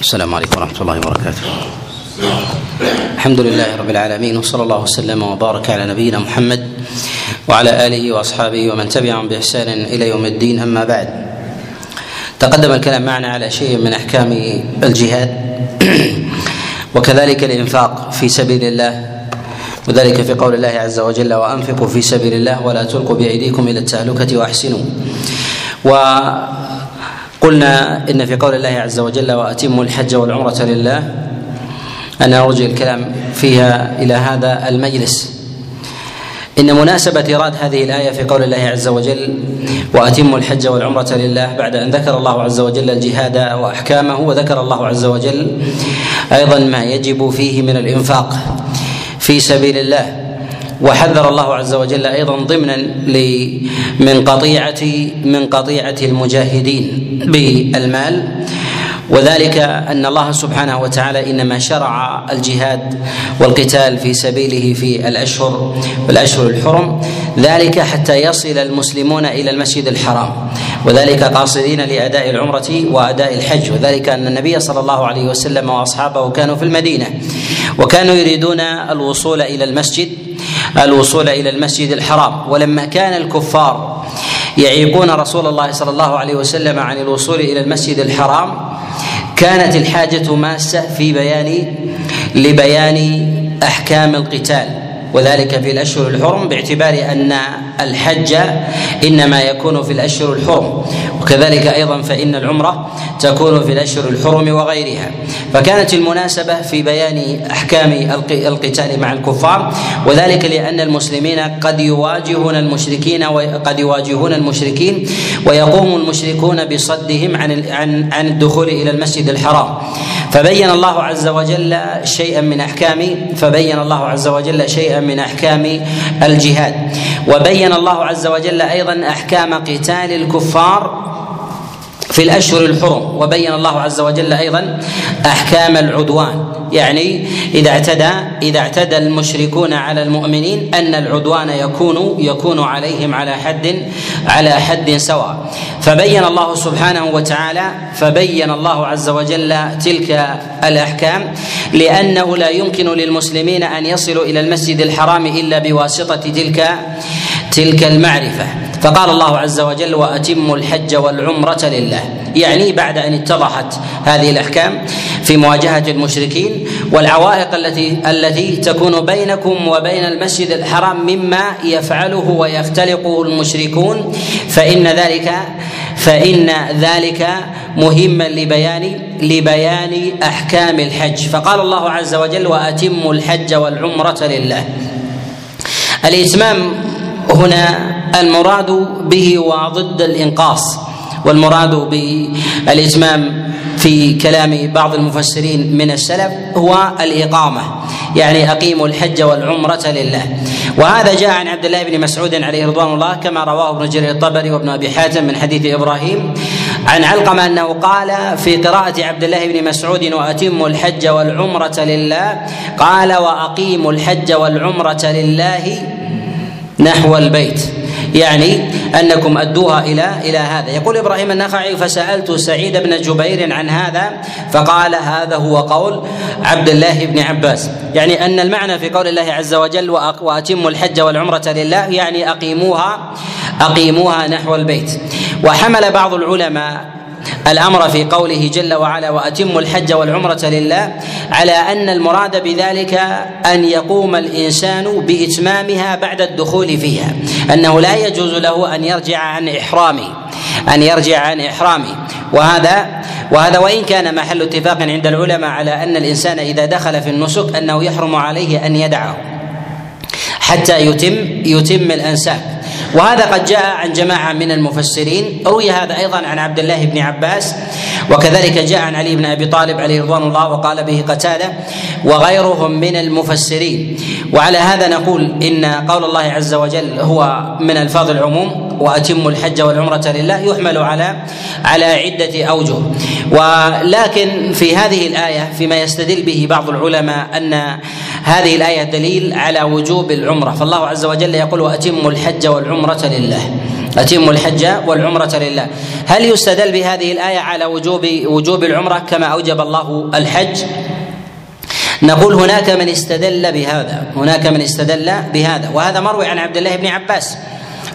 السلام عليكم ورحمة الله وبركاته. الحمد لله رب العالمين وصلى الله وسلم وبارك على نبينا محمد وعلى آله وأصحابه ومن تبعهم بإحسان إلى يوم الدين أما بعد. تقدم الكلام معنا على شيء من أحكام الجهاد وكذلك الإنفاق في سبيل الله وذلك في قول الله عز وجل وأنفقوا في سبيل الله ولا تلقوا بأيديكم إلى التهلكة وأحسنوا. قلنا إن في قول الله عز وجل وأتموا الحج والعمرة لله. أنا ارجع الكلام فيها إلى هذا المجلس. إن مناسبة إيراد هذه الآية في قول الله عز وجل وأتموا الحج والعمرة لله بعد أن ذكر الله عز وجل الجهاد وأحكامه وذكر الله عز وجل أيضا ما يجب فيه من الإنفاق في سبيل الله. وحذر الله عز وجل أيضا ضمنا من قطيعه من قطيعة المجاهدين بالمال. وذلك أن الله سبحانه وتعالى إنما شرع الجهاد والقتال في سبيله في الاشهر والاشهر الحرم. ذلك حتى يصل المسلمون إلى المسجد الحرام. وذلك قاصدين لأداء العمرة وأداء الحج. وذلك أن النبي صلى الله عليه وسلم وأصحابه كانوا في المدينة. وكانوا يريدون الوصول إلى المسجد. الوصول إلى المسجد الحرام. ولما كان الكفار يعيقون رسول الله صلى الله عليه وسلم عن الوصول إلى المسجد الحرام كانت الحاجة ماسة في بيان لبيان أحكام القتال. وذلك في الأشهر الحرم باعتبار أن الحج إنما يكون في الأشهر الحرم. وكذلك أيضا فإن العمرة تكون في الأشهر الحرم وغيرها. فكانت المناسبة في بيان أحكام القتال مع الكفار وذلك لأن المسلمين قد يواجهون المشركين وقد يواجهون المشركين ويقوم المشركون بصدهم عن عن عن الدخول إلى المسجد الحرام. فبين الله عز وجل شيئا من أحكام فبين الله عز وجل شيئا من أحكام الجهاد. وبين الله عز وجل أيضا أحكام قتال الكفار في الأشهر الحرم وبين الله عز وجل أيضا أحكام العدوان. يعني إذا اعتدى إذا اعتدى المشركون على المؤمنين أن العدوان يكون يكون عليهم على حد على حد سواء. فبين الله سبحانه وتعالى فبين الله عز وجل تلك الأحكام لأنه لا يمكن للمسلمين أن يصلوا إلى المسجد الحرام إلا بواسطة تلك تلك المعرفة. فقال الله عز وجل وأتموا الحج والعمرة لله. يعني بعد أن اتضحت هذه الأحكام في مواجهة المشركين والعوائق التي التي تكون بينكم وبين المسجد الحرام مما يفعله ويختلقه المشركون فإن ذلك فإن ذلك مهما لبيان لبيان أحكام الحج. فقال الله عز وجل وأتموا الحج والعمرة لله. الإتمام هنا المراد به وضد الإنقاص والمراد بالاتمام في كلام بعض المفسرين من السلف هو الإقامة يعني أقيموا الحج والعمرة لله. وهذا جاء عن عبد الله بن مسعود عليه رضوان الله كما رواه ابن جرير الطبري وابن أبي حاتم من حديث إبراهيم عن علقمة أنه قال في قراءة عبد الله بن مسعود وأتموا الحج والعمرة لله قال وأقيموا الحج والعمرة لله نحو البيت. يعني أنكم أدوها إلى إلى هذا. يقول إبراهيم النخعي فسألت سعيد بن جبير عن هذا فقال هذا هو قول عبد الله بن عباس. يعني أن المعنى في قول الله عز وجل وأتموا الحج والعمرة لله يعني أقيموها أقيموها نحو البيت. وحمل بعض العلماء الأمر في قوله جل وعلا وأتموا الحج والعمرة لله على أن المراد بذلك أن يقوم الإنسان بإتمامها بعد الدخول فيها أنه لا يجوز له أن يرجع عن إحرامه أن يرجع عن إحرامه. وهذا وهذا وإن كان محل اتفاق عند العلماء على أن الإنسان إذا دخل في النسك أنه يحرم عليه أن يدعه حتى يتم يتم الانساك وهذا قد جاء عن جماعة من المفسرين. روي هذا أيضا عن عبد الله بن عباس وكذلك جاء عن علي بن أبي طالب عليه رضوان الله وقال به قتادة وغيرهم من المفسرين. وعلى هذا نقول إن قول الله عز وجل هو من الفاظ العموم. واتموا الحج والعمرة لله يحمل على على عدة أوجه. ولكن في هذه الآية فيما يستدل به بعض العلماء أن هذه الآية دليل على وجوب العمرة. فالله عز وجل يقول واتموا الحج والعمرة لله. أتم الحج والعمرة لله. هل يستدل بهذه الآية على وجوب وجوب العمرة كما أوجب الله الحج؟ نقول هناك من استدل بهذا. هناك من استدل بهذا. وهذا مروي عن عبد الله بن عباس.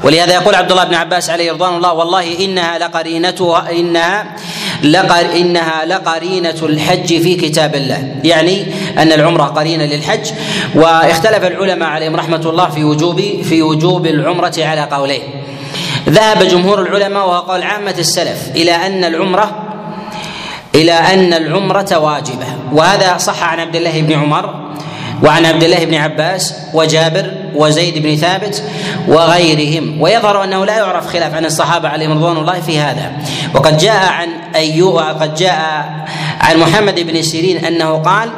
ولهذا يقول عبد الله بن عباس عليه رضوان الله والله إنها لقرينتها إنها لقر إنها لقرينة الحج في كتاب الله. يعني أن العمرة قرينة للحج واختلف العلماء عليهم رحمة الله في وجوب في وجوب العمرة على قولين. ذهب جمهور العلماء وهو قول عامة السلف إلى أن العمرة إلى أن العمرة واجبة وهذا صح عن عبد الله بن عمر. وعن عبد الله بن عباس وجابر وزيد بن ثابت وغيرهم. ويظهر أنه لا يعرف خلاف عن الصحابة عليهم رضوان الله في هذا. وقد جاء عن أيوب وقد جاء عن محمد بن سيرين أنه قال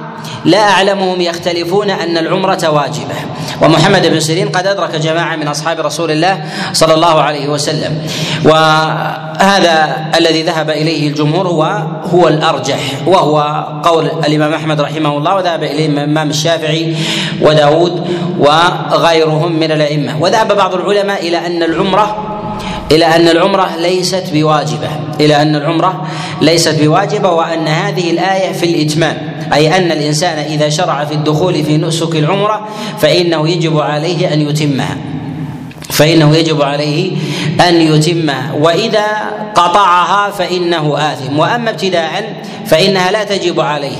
لا أعلمهم يختلفون أن العمرة واجبة. ومحمد بن سيرين قد أدرك جماعة من أصحاب رسول الله صلى الله عليه وسلم. وهذا الذي ذهب إليه الجمهور هو هو الأرجح وهو قول الإمام أحمد رحمه الله وذهب إليه الإمام الشافعي وداود وغيرهم من الأئمة. وذهب بعض العلماء إلى أن العمرة إلى أن العمرة ليست بواجبة. إلى أن العمرة ليست بواجبة وأن هذه الآية في الاتمام أي أن الإنسان إذا شرع في الدخول في نسك العمرة فإنه يجب عليه أن يتمها. فإنه يجب عليه أن يتمها. وإذا قطعها فإنه آثم. وأما ابتداء فإنها لا تجب عليه.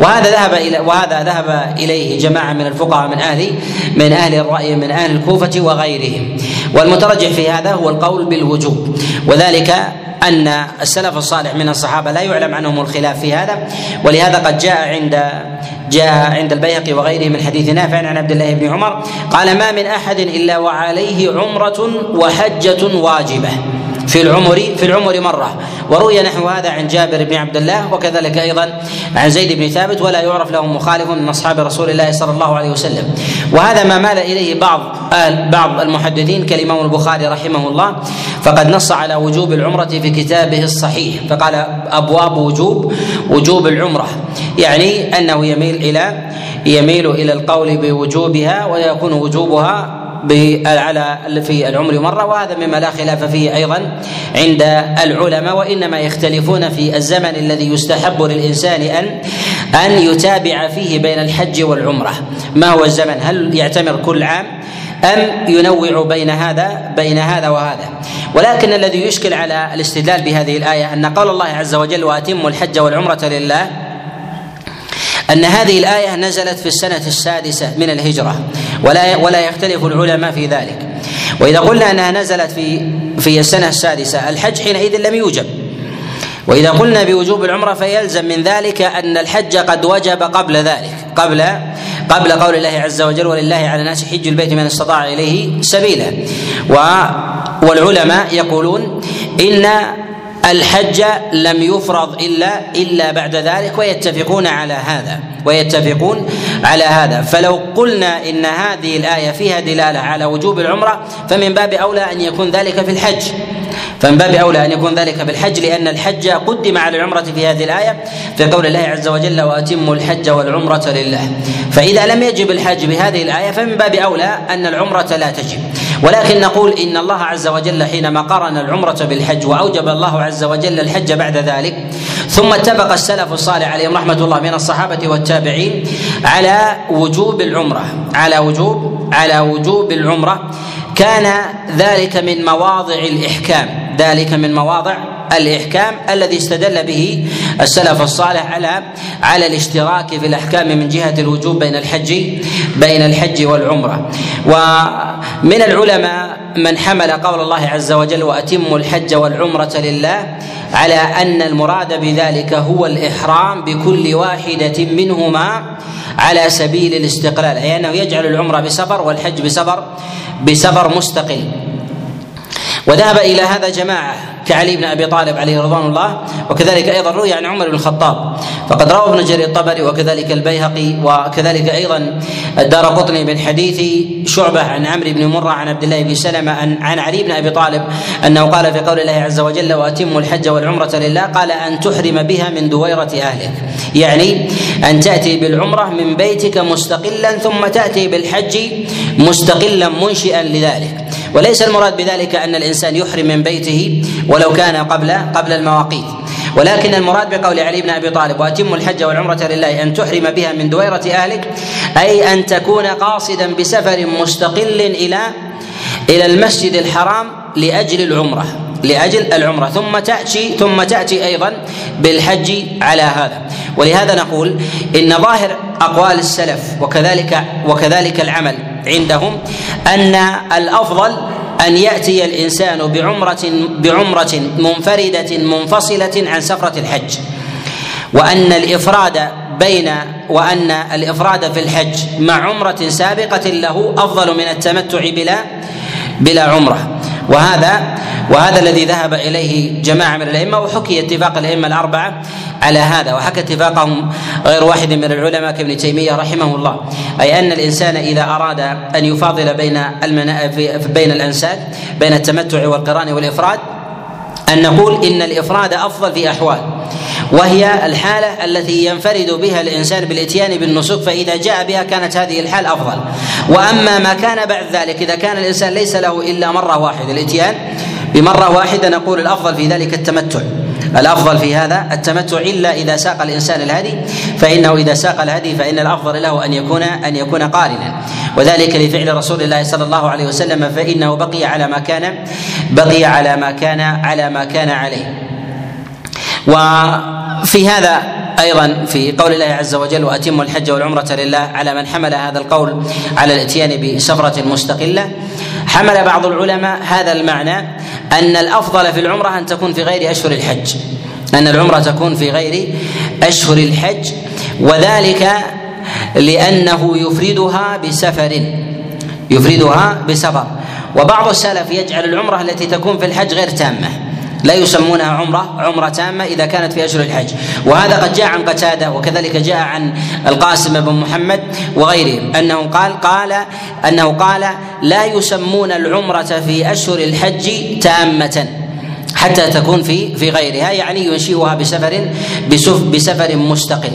وهذا ذهب إلى وهذا ذهب إليه جماعة من الفقهاء من أهل من أهل الرأي من أهل الكوفة وغيرهم. والمترجح في هذا هو القول بالوجوب. وذلك أن السلف الصالح من الصحابة لا يعلم عنهم الخلاف في هذا. ولهذا قد جاء عند جاء عند البيهقي وغيره من حديث نافع عن عبد الله بن عمر قال ما من أحد إلا وعليه عمرة وحجة واجبة. في العمر في العمر مرة. وروي نحو هذا عن جابر بن عبد الله وكذلك أيضا عن زيد بن ثابت ولا يعرف له مخالف من أصحاب رسول الله صلى الله عليه وسلم. وهذا ما مال إليه بعض بعض المحدثين كالإمام البخاري رحمه الله. فقد نص على وجوب العمرة في كتابه الصحيح. فقال أبواب وجوب وجوب العمرة. يعني أنه يميل إلى يميل إلى القول بوجوبها ويكون وجوبها على في العمر مرة وهذا مما لا خلاف فيه أيضا عند العلماء وإنما يختلفون في الزمن الذي يستحب للإنسان ان أن يتابع فيه بين الحج والعمرة. ما هو الزمن؟ هل يعتمر كل عام أم ينوع بين هذا بين هذا وهذا؟ ولكن الذي يشكل على الاستدلال بهذه الآية أن قول الله عز وجل وأتموا الحج والعمرة لله أن هذه الآية نزلت في السنة السادسة من الهجرة. ولا ولا يختلف العلماء في ذلك. وإذا قلنا أنها نزلت في في السنة السادسة الحج حينئذ لم يوجب. وإذا قلنا بوجوب العمرة فيلزم من ذلك أن الحج قد وجب قبل ذلك. قبل قبل قول الله عز وجل ولله على الناس حج البيت من استطاع إليه سبيلا. والعلماء يقولون إن الحج لم يفرض إلا إلا بعد ذلك ويتفقون على هذا ويتفقون على هذا. فلو قلنا إن هذه الآية فيها دلالة على وجوب العمرة فمن باب أولى أن يكون ذلك في الحج. فمن باب أولى أن يكون ذلك في الحج لأن الحج قدم على العمرة في هذه الآية في قول الله عز وجل وأتموا الحج والعمرة لله. فإذا لم يجب الحج بهذه الآية فمن باب أولى أن العمرة لا تجب. ولكن نقول إن الله عز وجل حينما قارن العمرة بالحج وأوجب الله عز وجل الحج بعد ذلك ثم اتفق السلف الصالح عليهم رحمة الله من الصحابة والتابعين على وجوب العمرة على وجوب على وجوب العمرة. كان ذلك من مواضع الإحكام ذلك من مواضع الإحكام الذي استدل به السلف الصالح على على الاشتراك في الأحكام من جهة الوجوب بين الحج بين الحج والعمرة. ومن العلماء من حمل قول الله عز وجل وأتموا الحج والعمرة لله على أن المراد بذلك هو الإحرام بكل واحدة منهما على سبيل الاستقلال. أي أنه يجعل العمرة بسفر والحج بسفر بسفر مستقل. وذهب إلى هذا جماعة كعلي بن أبي طالب عليه رضوان الله وكذلك أيضا روي عن عمر بن الخطاب. فقد روى ابن جرير الطبري وكذلك البيهقي وكذلك أيضا الدار قطني من حديث شعبة عن عمرو بن مرة عن عبد الله بن سلمة عن, عن علي بن أبي طالب أنه قال في قول الله عز وجل وأتموا الحج والعمرة لله قال أن تحرم بها من دويرة أهلك يعني أن تأتي بالعمرة من بيتك مستقلا ثم تأتي بالحج مستقلا منشئا لذلك. وليس المراد بذلك أن الإنسان يحرم من بيته ولو كان قبل قبل المواقيت. ولكن المراد بقول علي بن أبي طالب وأتم الحج والعمرة لله أن تحرم بها من دويرة أهلك أي أن تكون قاصدا بسفر مستقل إلى إلى المسجد الحرام لأجل العمرة لأجل العمرة. ثم تاتي ثم تأتي أيضا بالحج على هذا. ولهذا نقول إن ظاهر أقوال السلف وكذلك وكذلك العمل عندهم أن الأفضل أن يأتي الإنسان بعمره بعمرة منفردة منفصلة عن سفرة الحج. وأن الإفراد بين وأن الإفراد في الحج مع عمرة سابقة له أفضل من التمتع بلا بلا عمرة. وهذا وهذا الذي ذهب إليه جماعة من الأئمة وحكي اتفاق الأئمة الأربعة على هذا وحكى اتفاقهم غير واحد من العلماء كابن تيمية رحمه الله أي أن الإنسان إذا أراد أن يفاضل بين المنا... بين الانساك بين التمتع والقران والإفراد أن نقول إن الإفراد أفضل في أحوال وهي الحالة التي ينفرد بها الإنسان بالإتيان بالنسك فإذا جاء بها كانت هذه الحال أفضل. وأما ما كان بعد ذلك إذا كان الإنسان ليس له إلا مرة واحدة الإتيان بمرة واحدة نقول الأفضل في ذلك التمتع. الأفضل في هذا التمتع إلا إذا ساق الإنسان الهدي فإنه إذا ساق الهدي فإن الأفضل له أن يكون أن يكون قارنا. وذلك لفعل رسول الله صلى الله عليه وسلم فإنه بقي على ما كان بقي على ما كان على ما كان عليه. وفي هذا أيضا في قول الله عز وجل واتموا الحج والعمرة لله على من حمل هذا القول على الإتيان بسفرة مستقلة. حمل بعض العلماء هذا المعنى أن الأفضل في العمرة أن تكون في غير أشهر الحج. أن العمرة تكون في غير أشهر الحج. وذلك لأنه يفردها بسفر. يفردها بسفر. وبعض السلف يجعل العمرة التي تكون في الحج غير تامة. لا يسمونها عمرة عمرة تامة إذا كانت في أشهر الحج. وهذا قد جاء عن قتادة وكذلك جاء عن القاسم بن محمد وغيرهم أنه قال قال أنه قال لا يسمون العمرة في أشهر الحج تامة حتى تكون في في غيرها. يعني ينشئها بسفر بسفر مستقل.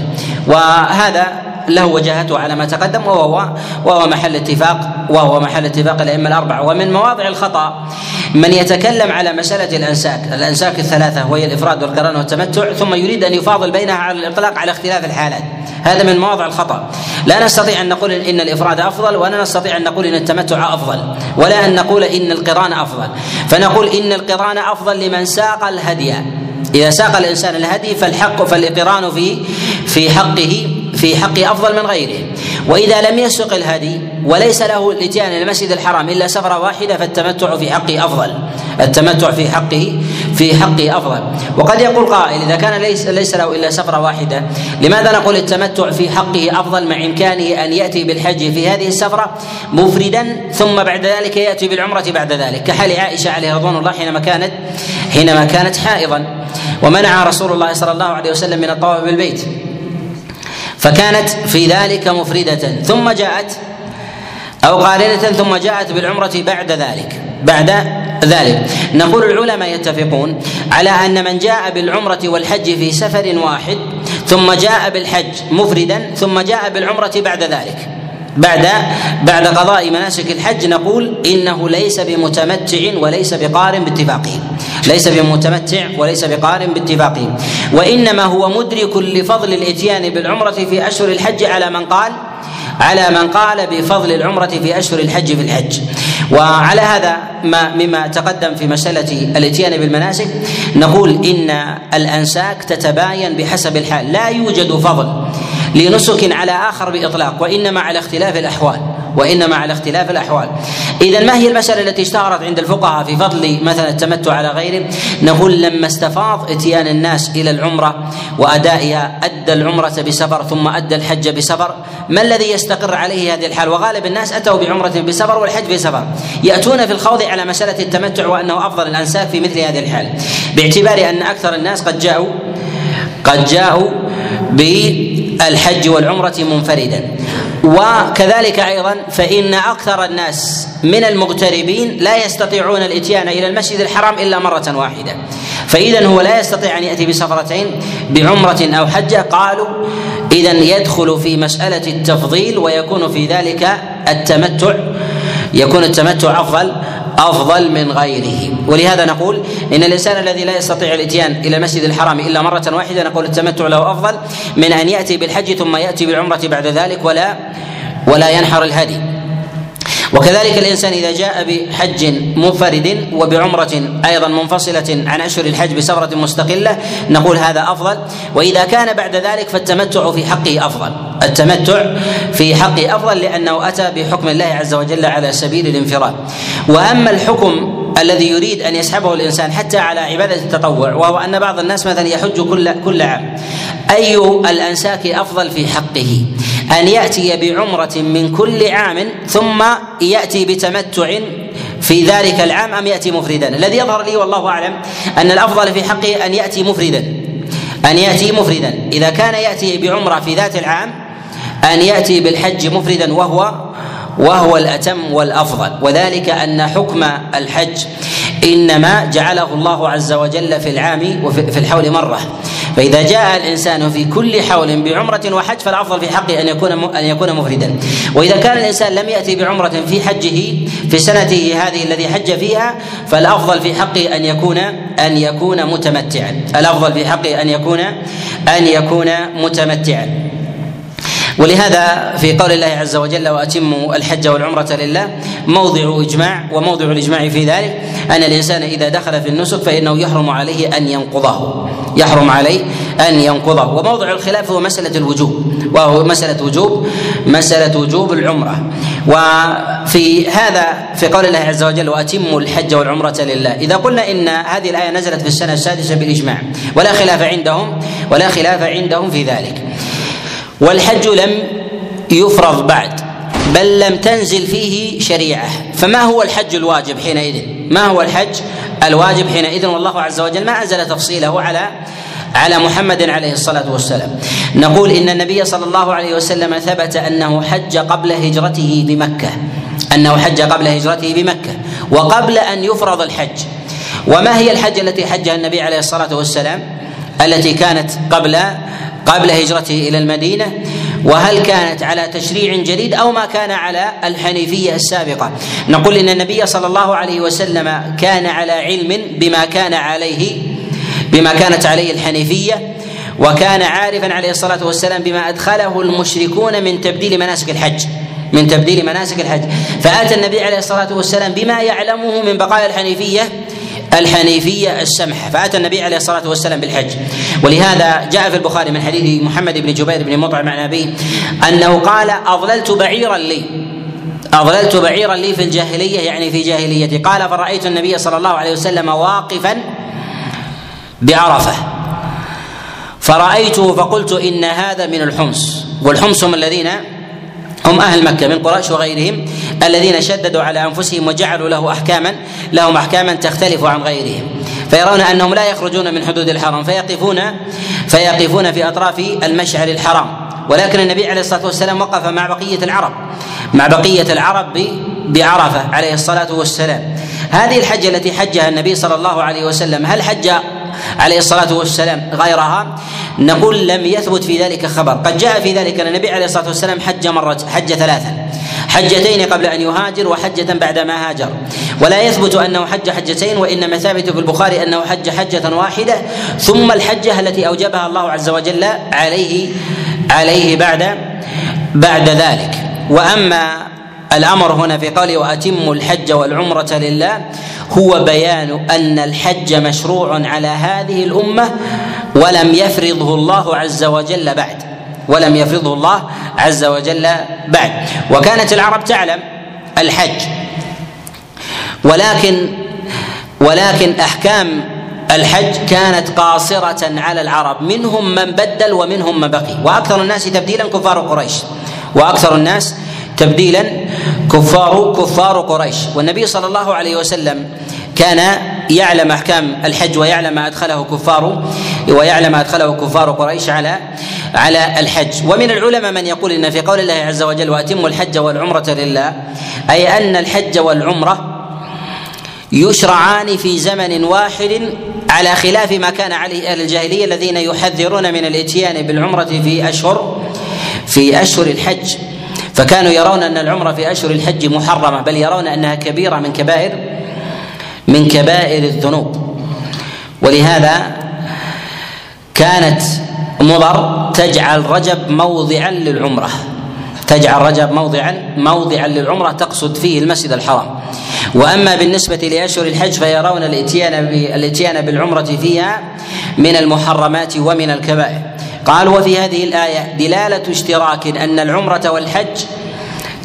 وهذا له وجاهته على ما تقدم وهو وهو محل اتفاق وهو محل اتفاق الأئمة الأربعة ومن مواضع الخطأ من يتكلم على مسألة الأنساك، الأنساك الثلاثة وهي الإفراد والقران والتمتع ثم يريد أن يفاضل بينها على الإطلاق على اختلاف الحالات. هذا من مواضع الخطأ. لا نستطيع أن نقول إن الإفراد أفضل ولا نستطيع أن نقول إن التمتع أفضل ولا أن نقول إن القران أفضل. فنقول إن القران أفضل لمن ساق الهدي. إذا ساق الإنسان الهدي فالحق فالقران في في حقه في حقه أفضل من غيره. وإذا لم يسق الهدي وليس له الاتيان إلى المسجد الحرام إلا سفرة واحدة فالتمتع في حقه أفضل. التمتع في حقه في حقه أفضل. وقد يقول قائل إذا كان ليس ليس له إلا سفرة واحدة لماذا نقول التمتع في حقه أفضل مع إمكانه أن يأتي بالحج في هذه السفرة مفردا ثم بعد ذلك يأتي بالعمرة بعد ذلك؟ كحال عائشة عليه رضوان الله حينما كانت حينما كانت حائضا. ومنع رسول الله صلى الله عليه وسلم من الطواف بالبيت. فكانت في ذلك مفردة. ثم جاءت أو قارنة ثم جاءت بالعمرة بعد ذلك بعد ذلك. نقول العلماء يتفقون على أن من جاء بالعمرة والحج في سفر واحد ثم جاء بالحج مفردا ثم جاء بالعمرة بعد ذلك. بعد بعد قضاء مناسك الحج نقول إنه ليس بمتمتع وليس بقارن باتفاقهم. ليس بمتمتع وليس بقارن باتفاقهم. وإنما هو مدرك لفضل الإتيان بالعمرة في أشهر الحج على من قال على من قال بفضل العمرة في أشهر الحج في الحج. وعلى هذا ما مما تقدم في مسألة الإتيان بالمناسك نقول إن الأنساك تتباين بحسب الحال. لا يوجد فضل. لنسك على آخر بإطلاق وإنما على اختلاف الأحوال وإنما على اختلاف الأحوال. إذا ما هي المسألة التي اشتهرت عند الفقهاء في فضل مثلا التمتع على غيره نقول لما استفاض إتيان الناس إلى العمرة وأدائها أدى العمرة بسفر ثم أدى الحج بسفر ما الذي يستقر عليه هذه الحال؟ وغالب الناس أتوا بعمرة بسفر والحج بسفر. يأتون في الخوض على مسألة التمتع وأنه أفضل الأنساك في مثل هذه الحال. باعتبار أن أكثر الناس قد جاءوا قد جاءوا بالحج والعمرة منفردا. وكذلك أيضا فإن أكثر الناس من المغتربين لا يستطيعون الإتيان إلى المسجد الحرام إلا مرة واحدة. فإذا هو لا يستطيع أن يأتي بسفرتين بعمرة أو حجه قالوا إذا يدخل في مسألة التفضيل ويكون في ذلك التمتع يكون التمتع أفضل. أفضل من غيره ولهذا نقول إن الإنسان الذي لا يستطيع الإتيان إلى المسجد الحرام إلا مرة واحدة نقول التمتع له أفضل من أن يأتي بالحج ثم يأتي بالعمرة بعد ذلك ولا ولا ينحر الهدي. وكذلك الإنسان إذا جاء بحج منفرد وبعمرة أيضا منفصلة عن اشهر الحج بسفرة مستقلة نقول هذا أفضل. وإذا كان بعد ذلك فالتمتع في حقه أفضل. التمتع في حقه أفضل لأنه أتى بحكم الله عز وجل على سبيل الانفراد. وأما الحكم الذي يريد أن يسحبه الإنسان حتى على عبادة التطوع وهو أن بعض الناس مثلا يحج كل كل عام. أي الأنساك أفضل في حقه؟ أن يأتي بعمرة من كل عام ثم يأتي بتمتع في ذلك العام أم يأتي مفردا؟ الذي يظهر لي والله أعلم أن الأفضل في حقه أن يأتي مفردا. أن يأتي مفردا. إذا كان يأتي بعمرة في ذات العام أن يأتي بالحج مفردا وهو وهو الأتم والأفضل. وذلك أن حكم الحج إنما جعله الله عز وجل في العام وفي الحول مرة. فإذا جاء الإنسان في كل حول بعمرة وحج فالأفضل في حقه أن يكون أن يكون مفردا. وإذا كان الإنسان لم يأتي بعمرة في حجه في سنته هذه الذي حج فيها فالأفضل في حقه أن يكون أن يكون متمتعا. الأفضل في حقه أن يكون أن يكون متمتعا. ولهذا في قول الله عز وجل وأتموا الحج والعمرة لله موضع إجماع وموضع الإجماع في ذلك أن الإنسان إذا دخل في النسك فإنه يحرم عليه أن ينقضه يحرم عليه أن ينقضه. وموضع الخلاف هو مسألة الوجوب وهو مسألة وجوب مسألة وجوب العمرة. وفي هذا في قول الله عز وجل وأتموا الحج والعمرة لله. إذا قلنا إن هذه الآية نزلت في السنة السادسة بالإجماع ولا خلاف عندهم ولا خلاف عندهم في ذلك. والحج لم يفرض بعد بل لم تنزل فيه شريعة. فما هو الحج الواجب حينئذ؟ ما هو الحج الواجب حينئذ؟ والله عز وجل ما أنزل تفصيله على على محمد عليه الصلاة والسلام. نقول إن النبي صلى الله عليه وسلم ثبت أنه حج قبل هجرته بمكة أنه حج قبل هجرته بمكة وقبل أن يفرض الحج. وما هي الحج التي حجها النبي عليه الصلاة والسلام؟ التي كانت قبل قبل هجرته إلى المدينة وهل كانت على تشريع جديد أو ما كان على الحنيفية السابقة؟ نقول إن النبي صلى الله عليه وسلم كان على علم بما كان عليه بما كانت عليه الحنيفية وكان عارفا عليه الصلاة والسلام بما أدخله المشركون من تبديل مناسك الحج من تبديل مناسك الحج. فآتى النبي عليه الصلاة والسلام بما يعلمه من بقايا الحنيفية الحنيفية السمحة فأتى النبي عليه الصلاة والسلام بالحج. ولهذا جاء في البخاري من حديث محمد بن جبير بن مطعم عن أبيه أنه قال أضللت بعيرا لي. أضللت بعيرا لي في الجاهلية يعني في جاهليتي. قال فرأيت النبي صلى الله عليه وسلم واقفا بعرفة. فرأيته فقلت إن هذا من الحمص. والحمص هم الذين هم أهل مكة من قريش وغيرهم الذين شددوا على أنفسهم وجعلوا له أحكاما لهم أحكاما تختلف عن غيرهم. فيرون أنهم لا يخرجون من حدود الحرم فيقفون فيقفون في أطراف المشعر الحرام. ولكن النبي عليه الصلاة والسلام وقف مع بقية العرب مع بقية العرب بعرفة عليه الصلاة والسلام. هذه الحجة التي حجها النبي صلى الله عليه وسلم هل حج عليه الصلاة والسلام غيرها. نقول لم يثبت في ذلك خبر. قد جاء في ذلك أن النبي عليه الصلاة والسلام حج مرة حج ثلاثا حجتين قبل أن يهاجر وحجة بعد ما هاجر. ولا يثبت أنه حج حجتين وإنما ثابت في البخاري أنه حج حجة واحدة ثم الحجة التي أوجبها الله عز وجل عليه عليه بعد بعد ذلك. وأما الأمر هنا في قوله وأتموا الحج والعمرة لله هو بيان أن الحج مشروع على هذه الأمة ولم يفرضه الله عز وجل بعد. ولم يفرضه الله عز وجل بعد. وكانت العرب تعلم الحج. ولكن ولكن أحكام الحج كانت قاصرة على العرب. منهم من بدل ومنهم من بقي. وأكثر الناس تبديلا كفار قريش. وأكثر الناس تبديلا كفار كفار قريش. والنبي صلى الله عليه وسلم كان يعلم أحكام الحج ويعلم ما أدخله كفار ويعلم ما أدخله كفار قريش على على الحج. ومن العلماء من يقول إن في قول الله عز وجل وأتموا الحج والعمرة لله أي أن الحج والعمرة يشرعان في زمن واحد على خلاف ما كان عليه أهل الجاهلية الذين يحذرون من الإتيان بالعمرة في اشهر في أشهر الحج. فكانوا يرون أن العمرة في أشهر الحج محرمة بل يرون أنها كبيرة من كبائر من كبائر الذنوب. ولهذا كانت مضر تجعل رجب موضعا للعمرة. تجعل رجب موضعا موضعا للعمرة تقصد فيه المسجد الحرام. وأما بالنسبة لأشهر الحج فيرون الاتيان الاتيان بالعمرة فيها من المحرمات ومن الكبائر. قال وفي هذه الآية دلالة اشتراك أن العمرة والحج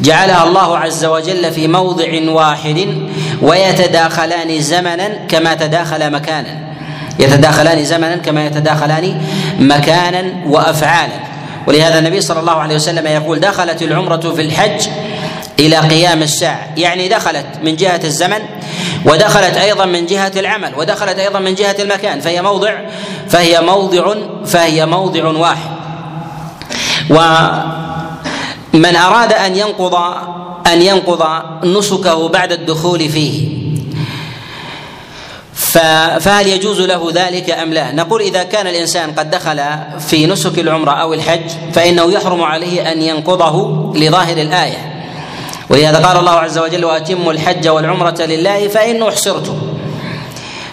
جعلها الله عز وجل في موضع واحد ويتداخلان زمنا كما تداخل مكانا. يتداخلان زمنا كما يتداخلان مكانا وأفعالا. ولهذا النبي صلى الله عليه وسلم يقول دخلت العمرة في الحج إلى قيام الساعة. يعني دخلت من جهة الزمن ودخلت أيضا من جهة العمل ودخلت أيضا من جهة المكان فهي موضع فهي موضع فهي موضع واحد ومن أراد أن ينقض أن ينقض نسكه بعد الدخول فيه فهل يجوز له ذلك أم لا؟ نقول إذا كان الإنسان قد دخل في نسك العمرة أو الحج فإنه يحرم عليه أن ينقضه لظاهر الآية ولهذا قال الله عز وجل وأتموا الحج والعمرة لله فإن أحصرتم.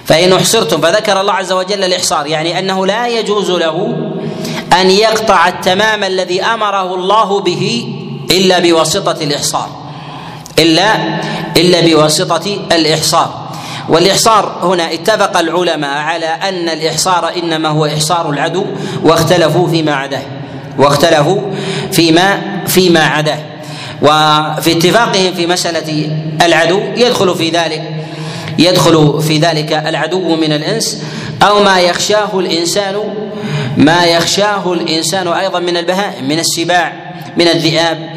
فإن أحصرتم. فذكر الله عز وجل الإحصار يعني أنه لا يجوز له أن يقطع التمام الذي أمره الله به إلا بواسطة الإحصار. إلا إلا بواسطة الإحصار. والإحصار هنا اتفق العلماء على أن الإحصار إنما هو إحصار العدو واختلفوا فيما عداه. واختلفوا فيما فيما عداه. وفي اتفاقهم في مسألة العدو يدخل في ذلك يدخل في ذلك العدو من الإنس أو ما يخشاه الإنسان ما يخشاه الإنسان أيضا من البهائم من السباع من الذئاب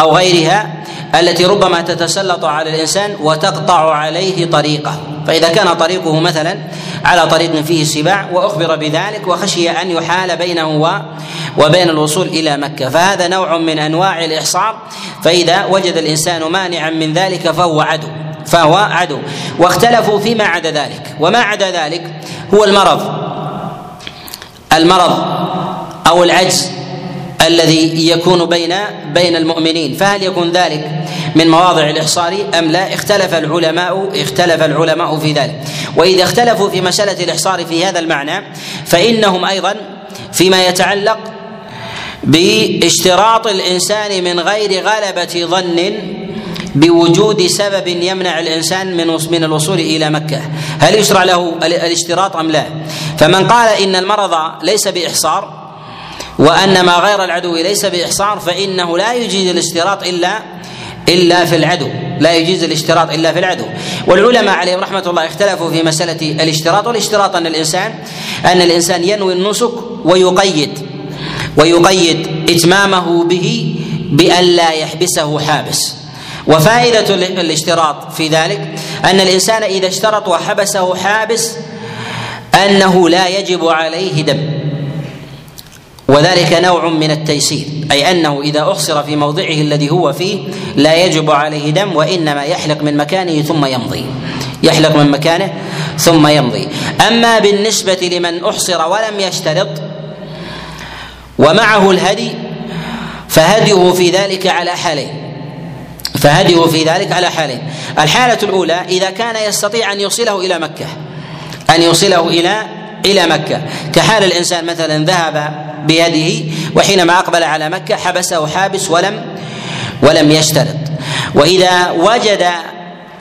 أو غيرها التي ربما تتسلط على الإنسان وتقطع عليه طريقه. فإذا كان طريقه مثلا على طريق فيه سباع وأخبر بذلك وخشي أن يحال بينه وبين الوصول إلى مكة. فهذا نوع من أنواع الإحصار. فإذا وجد الإنسان مانعا من ذلك فهو عدو. فهو عدو. واختلفوا فيما عدا ذلك. وما عدا ذلك هو المرض. المرض أو العجز الذي يكون بين بين المؤمنين. فهل يكون ذلك من مواضع الإحصار أم لا اختلف العلماء اختلف العلماء في ذلك وإذا اختلفوا في مسألة الإحصار في هذا المعنى فإنهم أيضا فيما يتعلق باشتراط الإنسان من غير غلبة ظن بوجود سبب يمنع الإنسان من من الوصول إلى مكة، هل يشرع له الاشتراط أم لا؟ فمن قال إن المرض ليس بإحصار وأن ما غير العدو ليس بإحصار فإنه لا يجيز الاشتراط إلا إلا في العدو. لا يجيز الاشتراط إلا في العدو. والعلماء عليهم رحمة الله اختلفوا في مسألة الاشتراط. والاشتراط أن الإنسان أن الإنسان ينوي النسك ويقيد ويقيد إتمامه به بأن لا يحبسه حابس. وفائدة الاشتراط في ذلك أن الإنسان إذا اشترط وحبسه حابس أنه لا يجب عليه دم. وذلك نوع من التيسير أي أنه إذا احصر في موضعه الذي هو فيه لا يجب عليه دم وإنما يحلق من مكانه ثم يمضي. يحلق من مكانه ثم يمضي. أما بالنسبة لمن أحصر ولم يشترط ومعه الهدي فهديه في ذلك على حالين. فهديه في ذلك على حالين. الحالة الأولى إذا كان يستطيع أن يوصله إلى مكة أن يوصله إلى إلى مكة. كحال الإنسان مثلا ذهب بيده وحينما أقبل على مكة حبسه حابس ولم ولم يشترط. وإذا وجد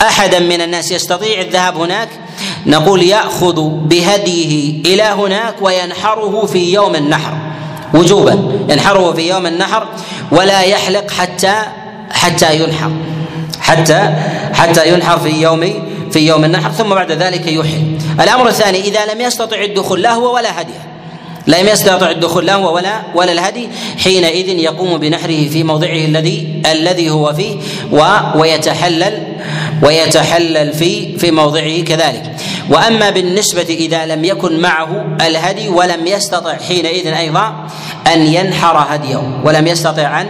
احدا من الناس يستطيع الذهاب هناك نقول يأخذ بهديه إلى هناك وينحره في يوم النحر. وجوبا ينحره في يوم النحر ولا يحلق حتى حتى ينحر. حتى حتى ينحر في يوم في يوم النحر ثم بعد ذلك يحل الأمر الثاني إذا لم يستطع الدخول لا هو ولا هديه لم يستطع الدخول لا هو ولا ولا الهدي حينئذ يقوم بنحره في موضعه الذي الذي هو فيه ويتحلل ويتحلل في في موضعه كذلك. وأما بالنسبة إذا لم يكن معه الهدي ولم يستطع حينئذ أيضا أن ينحر هديه ولم يستطع أن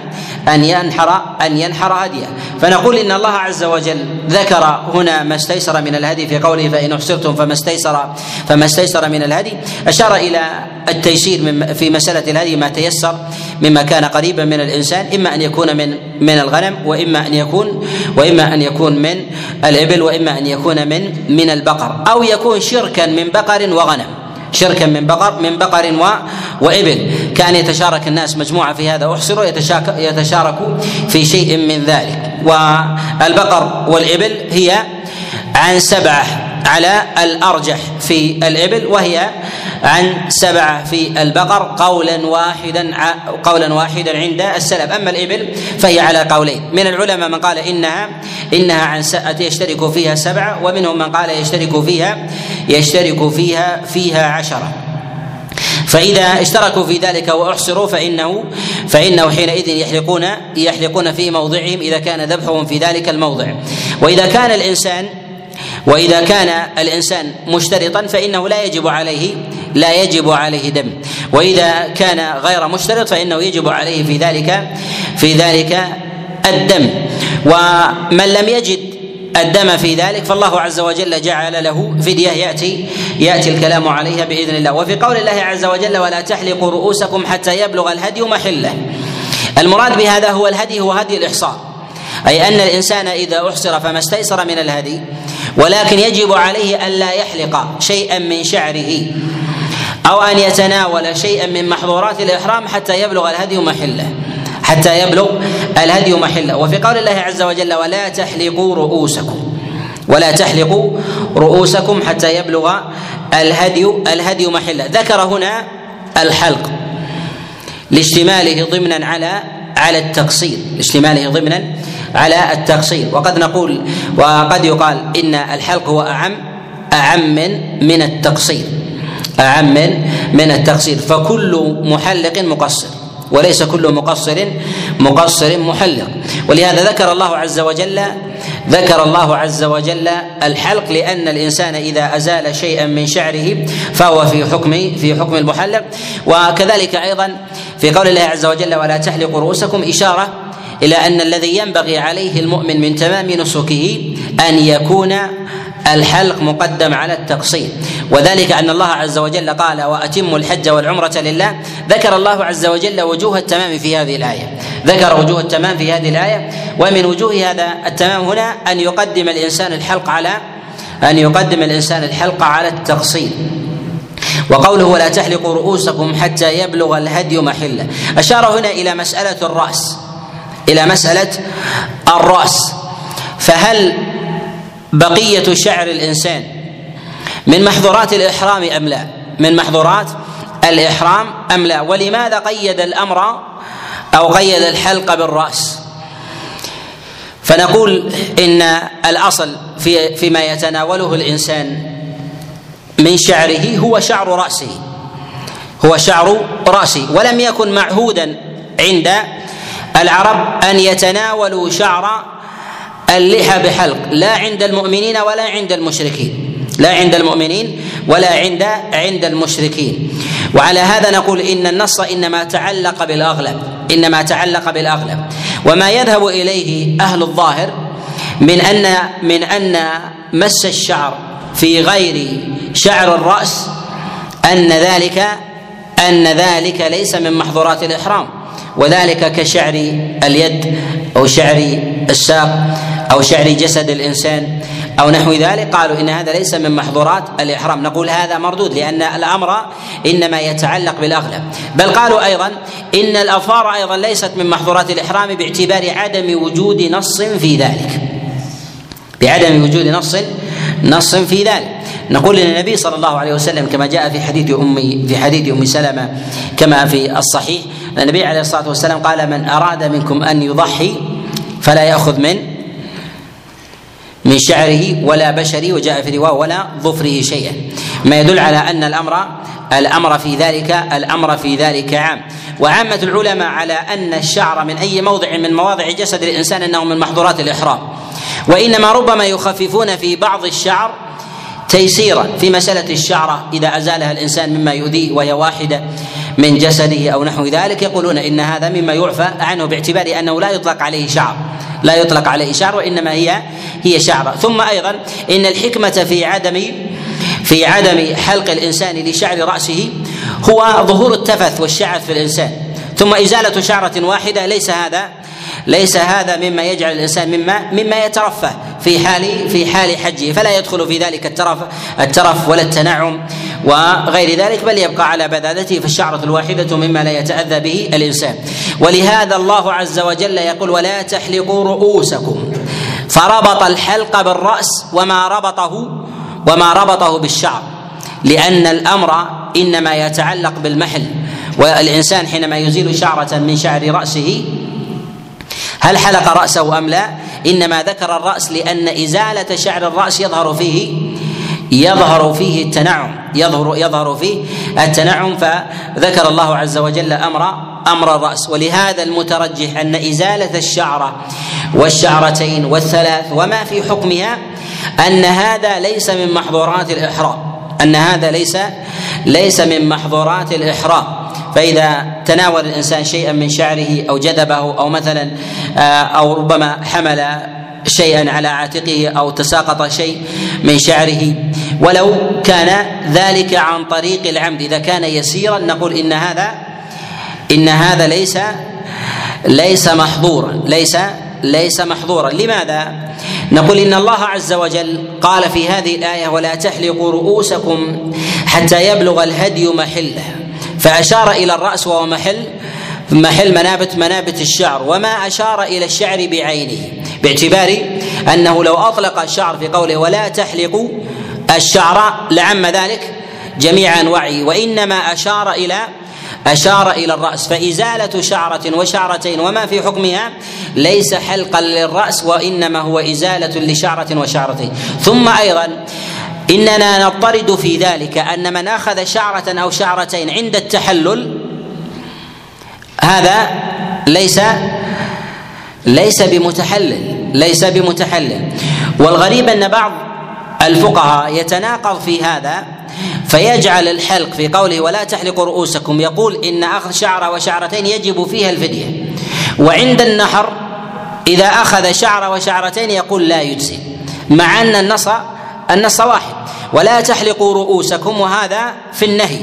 أن ينحر أن ينحر هديه فنقول إن الله عز وجل ذكر هنا ما استيسر من الهدي في قوله فإن أحصرتم فما استيسر فما استيسر من الهدي. أشار إلى التيسير في مسألة الهدي ما تيسر مما كان قريبا من الإنسان إما أن يكون من من الغنم وإما أن يكون وإما أن يكون من الإبل وإما أن يكون من من البقر أو يكون شركا من بقر وغنم. شركا من بقر من بقر و وإبل. كان يتشارك الناس مجموعة في هذا. أحصروا يتشاركوا في شيء من ذلك. والبقر والإبل هي عن سبعة على الأرجح في الإبل وهي عن سبعه في البقر قولا واحدا قولا واحدا عند السلف. أما الإبل فهي على قولين. من العلماء من قال انها إنها عن يشترك فيها سبعه ومنهم من قال يشترك فيها يشترك فيها فيها عشرة. فإذا اشتركوا في ذلك وأحصروا فإنه فإنه حينئذ يحلقون يحلقون في موضعهم إذا كان ذبحهم في ذلك الموضع. وإذا كان الإنسان وإذا كان الإنسان مشترطا فإنه لا يجب عليه لا يجب عليه دم. وإذا كان غير مشترط فإنه يجب عليه في ذلك في ذلك الدم. ومن لم يجد الدم في ذلك فالله عز وجل جعل له فدية يأتي يأتي الكلام عليها بإذن الله. وفي قول الله عز وجل ولا تحلقوا رؤوسكم حتى يبلغ الهدي محلة. المراد بهذا هو الهدي هو هدي الإحصاء. أي أن الإنسان إذا أحصر فما استيسر من الهدي ولكن يجب عليه الا يحلق شيئا من شعره. أو أن يتناول شيئا من محظورات الإحرام حتى يبلغ الهدي محله. حتى يبلغ الهدي محله. وفي قول الله عز وجل ولا تحلقوا رؤوسكم. ولا تحلقوا رؤوسكم حتى يبلغ الهدي الهدي محله. ذكر هنا الحلق لاشتماله ضمنا على على التقصير. لاشتماله ضمنا على التقصير. وقد نقول وقد يقال إن الحلق هو أعم أعم من من التقصير. اعم من من التقصير فكل محلق مقصر وليس كل مقصر مقصر محلق. ولهذا ذكر الله عز وجل ذكر الله عز وجل الحلق لأن الإنسان إذا أزال شيئا من شعره فهو في حكم في حكم المحلق. وكذلك أيضا في قول الله عز وجل ولا تحلقوا رؤوسكم إشارة إلى أن الذي ينبغي عليه المؤمن من تمام نسكه أن يكون الحلق مقدم على التقصير. وذلك أن الله عز وجل قال وأتموا الحج والعمرة لله. ذكر الله عز وجل وجوه التمام في هذه الآية. ذكر وجوه التمام في هذه الآية. ومن وجوه هذا التمام هنا أن يقدم الإنسان الحلق على أن يقدم الإنسان الحلق على التقصير. وقوله ولا تحلقوا رؤوسكم حتى يبلغ الهدي محله. أشار هنا إلى مسألة الرأس. إلى مسألة الرأس. فهل بقية شعر الإنسان. من محظورات الإحرام أم لا؟ من محظورات الإحرام أم لا؟ ولماذا قيد الأمر أو قيد الحلق بالرأس؟ فنقول إن الأصل في فيما يتناوله الإنسان من شعره هو شعر رأسه. هو شعر رأسه. ولم يكن معهودا عند العرب أن يتناولوا شعر اللحى بحلق. لا عند المؤمنين ولا عند المشركين. لا عند المؤمنين ولا عند عند المشركين. وعلى هذا نقول إن النص إنما تعلق بالأغلب إنما تعلق بالأغلب. وما يذهب إليه أهل الظاهر من أن من أن مس الشعر في غير شعر الرأس أن ذلك أن ذلك ليس من محظورات الإحرام. وذلك كشعر اليد أو شعر الساق. أو شعر جسد الإنسان أو نحو ذلك قالوا إن هذا ليس من محظورات الإحرام. نقول هذا مردود لأن الأمر إنما يتعلق بالأغلب. بل قالوا أيضا إن الاظفار أيضا ليست من محظورات الإحرام باعتبار عدم وجود نص في ذلك. بعدم وجود نص نص في ذلك. نقول ان النبي صلى الله عليه وسلم كما جاء في حديث أم في حديث أم سلمة كما في الصحيح النبي عليه الصلاة والسلام قال من أراد منكم أن يضحي فلا يأخذ من من شعره ولا بشره وجاء في رواية ولا ظفره شيئا. ما يدل على أن الامر الأمر في ذلك الأمر في ذلك عام. وعامة العلماء على أن الشعر من أي موضع من مواضع جسد الإنسان أنه من محظورات الإحرام. وإنما ربما يخففون في بعض الشعر تيسيرا في مسألة الشعرة إذا أزالها الإنسان مما يؤذيه وهي واحدة من جسده أو نحو ذلك. يقولون إن هذا مما يعفى عنه باعتبار أنه لا يطلق عليه شعر. لا يطلق عليه شعر وإنما هي هي شعرة ثم أيضا إن الحكمة في عدم في عدم حلق الإنسان لشعر رأسه هو ظهور التفث والشعث في الإنسان. ثم إزالة شعرة واحدة ليس هذا ليس هذا مما يجعل الإنسان مما مما يترفه في حال في حال حجه فلا يدخل في ذلك الترف الترف ولا التنعم وغير ذلك بل يبقى على بذاذته فالشعرة الواحدة مما لا يتأذى به الإنسان. ولهذا الله عز وجل يقول ولا تحلقوا رؤوسكم فربط الحلق بالرأس وما ربطه وما ربطه بالشعر لأن الأمر إنما يتعلق بالمحل والإنسان حينما يزيل شعرة من شعر رأسه هل حلق رأسه أم لا؟ إنما ذكر الرأس لأن إزالة شعر الرأس يظهر فيه يظهر فيه التنعم يظهر يظهر فيه التنعم فذكر الله عز وجل أمر أمر الرأس. ولهذا المترجح أن إزالة الشعرة والشعرتين والثلاث وما في حكمها أن هذا ليس من محظورات الإحرام. أن هذا ليس ليس من محظورات الإحرام. فاذا تناول الإنسان شيئا من شعره أو جذبه أو مثلا آه، أو ربما حمل شيئا على عاتقه أو تساقط شيء من شعره. ولو كان ذلك عن طريق العمد إذا كان يسيرا نقول إن هذا إن هذا ليس ليس محظورا ليس ليس محظورا. لماذا؟ نقول إن الله عز وجل قال في هذه الآية ولا تحلقوا رؤوسكم حتى يبلغ الهدي محله. فأشار إلى الرأس وهو محل محل منابت منابت الشعر وما أشار إلى الشعر بعينه باعتبار أنه لو أطلق الشعر في قوله ولا تحلقوا الشعر لعم ذلك جميع أنواعه وإنما أشار إلى أشار إلى الرأس فإزالة شعرة وشعرتين وما في حكمها ليس حلقا للرأس وإنما هو إزالة لشعرة وشعرتين. ثم أيضا إننا نضطرد في ذلك أن من أخذ شعرة أو شعرتين عند التحلل هذا ليس ليس بمتحلل ليس بمتحلل. والغريب أن بعض الفقهاء يتناقض في هذا فيجعل الحلق في قوله ولا تحلقوا رؤوسكم. يقول إن أخذ شعره وشعرتين يجب فيها الفدية. وعند النحر إذا أخذ شعره وشعرتين يقول لا يجزي. مع أن النص النص واحد ولا تحلقوا رؤوسكم وهذا في النهي.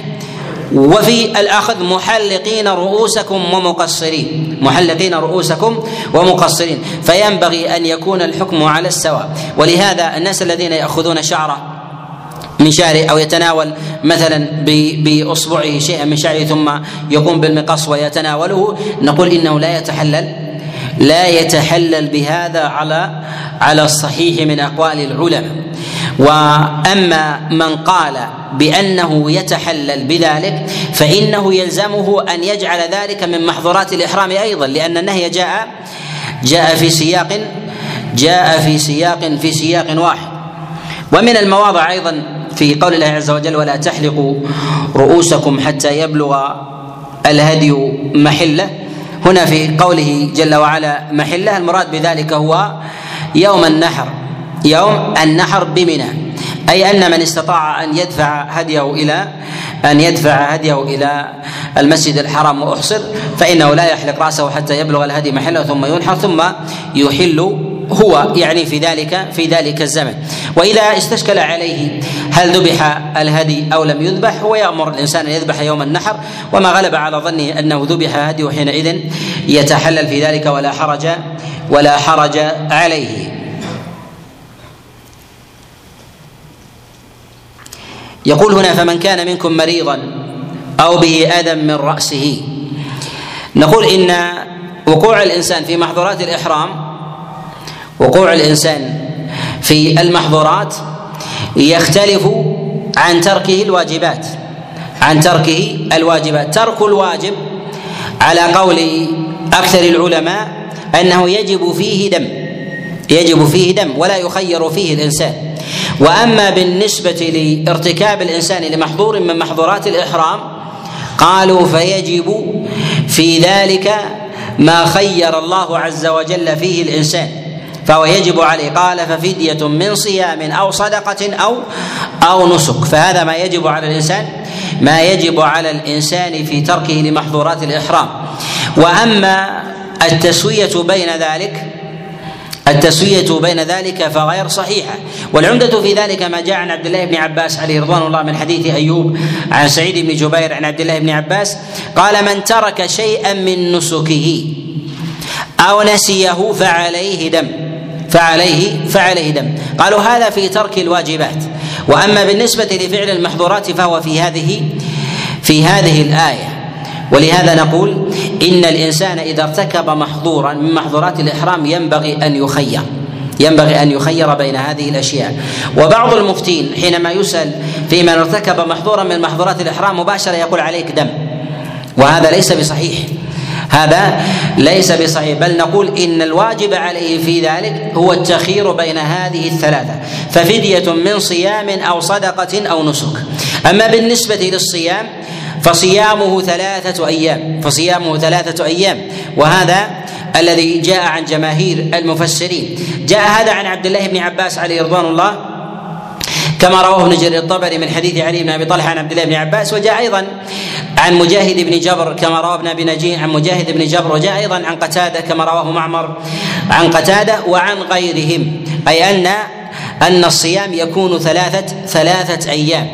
وفي الأخذ محلقين رؤوسكم ومقصرين. محلقين رؤوسكم ومقصرين. فينبغي أن يكون الحكم على السواء. ولهذا الناس الذين يأخذون شعره من شعره أو يتناول مثلا بأصبعه شيئا من شعره ثم يقوم بالمقص ويتناوله نقول إنه لا يتحلل. لا يتحلل بهذا على على الصحيح من أقوال العلماء. وأما من قال بأنه يتحلل بذلك فإنه يلزمه أن يجعل ذلك من محظورات الإحرام أيضا لأن النهي جاء جاء في سياق جاء في سياق في سياق واحد. ومن المواضع أيضا في قول الله عز وجل ولا تحلقوا رؤوسكم حتى يبلغ الهدي محله هنا في قوله جل وعلا محله المراد بذلك هو يوم النحر يوم النحر بمنى. أي أن من استطاع أن يدفع هديه إلى أن يدفع هديه إلى المسجد الحرام وأحصر فإنه لا يحلق رأسه حتى يبلغ الهدي محله ثم ينحر ثم يحل هو يعني في ذلك في ذلك الزمن. وإذا استشكل عليه هل ذبح الهدي أو لم يذبح هو يأمر الإنسان أن يذبح يوم النحر وما غلب على ظنه أنه ذبح هدي حينئذ يتحلل في ذلك ولا حرج ولا حرج عليه. يقول هنا فمن كان منكم مريضا أو به أذى من رأسه. نقول إن وقوع الإنسان في محظورات الإحرام وقوع الإنسان في المحظورات يختلف عن تركه الواجبات عن تركه الواجبات. ترك الواجب على قول أكثر العلماء أنه يجب فيه دم يجب فيه دم ولا يخير فيه الإنسان. وأما بالنسبة لارتكاب الإنسان لمحظور من محظورات الإحرام قالوا فيجب في ذلك ما خير الله عز وجل فيه الإنسان. فهو يجب عليه. قال ففدية من صيام أو صدقة أو أو نسك. فهذا ما يجب على الإنسان ما يجب على الإنسان في تركه لمحظورات الإحرام. وأما التسوية بين ذلك التسوية بين ذلك فغير صحيحة. والعمدة في ذلك ما جاء عن عبد الله بن عباس عليه رضوان الله من حديث أيوب عن سعيد بن جبير عن عبد الله بن عباس قال من ترك شيئا من نسكه أو نسيه فعليه دم. فعليه فعليه دم. قالوا هذا في ترك الواجبات. وأما بالنسبة لفعل المحظورات فهو في هذه في هذه الآية. ولهذا نقول إن الإنسان إذا ارتكب محظورا من محظورات الإحرام ينبغي أن يخير. ينبغي أن يخير بين هذه الأشياء. وبعض المفتين حينما يسأل في من ارتكب محظورا من محظورات الإحرام مباشرة يقول عليك دم. وهذا ليس بصحيح. هذا ليس بصحيح. بل نقول إن الواجب عليه في ذلك هو التخير بين هذه الثلاثة. ففدية من صيام أو صدقة أو نسك. أما بالنسبة للصيام فصيامه ثلاثة أيام. فصيامه ثلاثة أيام. وهذا الذي جاء عن جماهير المفسرين. جاء هذا عن عبد الله بن عباس عليه رضوان الله. كما رواه ابن جرير الطبري من حديث علي بن أبي طلحة عن عبد الله بن عباس وجاء أيضا عن مجاهد بن جبر كما رواه ابن ابي عن مجاهد بن جبر وجاء أيضا عن قتادة كما رواه معمر عن قتادة وعن غيرهم. أي ان أن الصيام يكون ثلاثة ثلاثة أيام.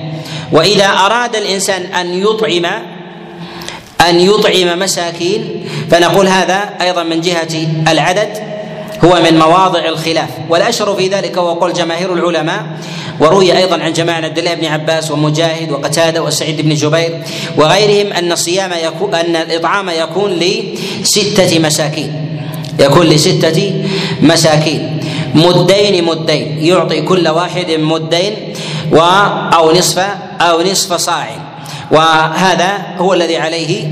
وإذا أراد الإنسان أن يطعم أن يطعم مساكين فنقول هذا أيضا من جهة العدد. هو من مواضع الخلاف. والأشهر في ذلك هو قول جماهير العلماء وروي أيضا عن جماعة عبد الله بن عباس ومجاهد وقتادة وسعيد بن جبير وغيرهم أن الصيام يكون أن الإطعام يكون لستة مساكين. يكون لستة مساكين. مدين مدين. يعطي كل واحد مدين و أو نصف أو نصف صاع. وهذا هو الذي عليه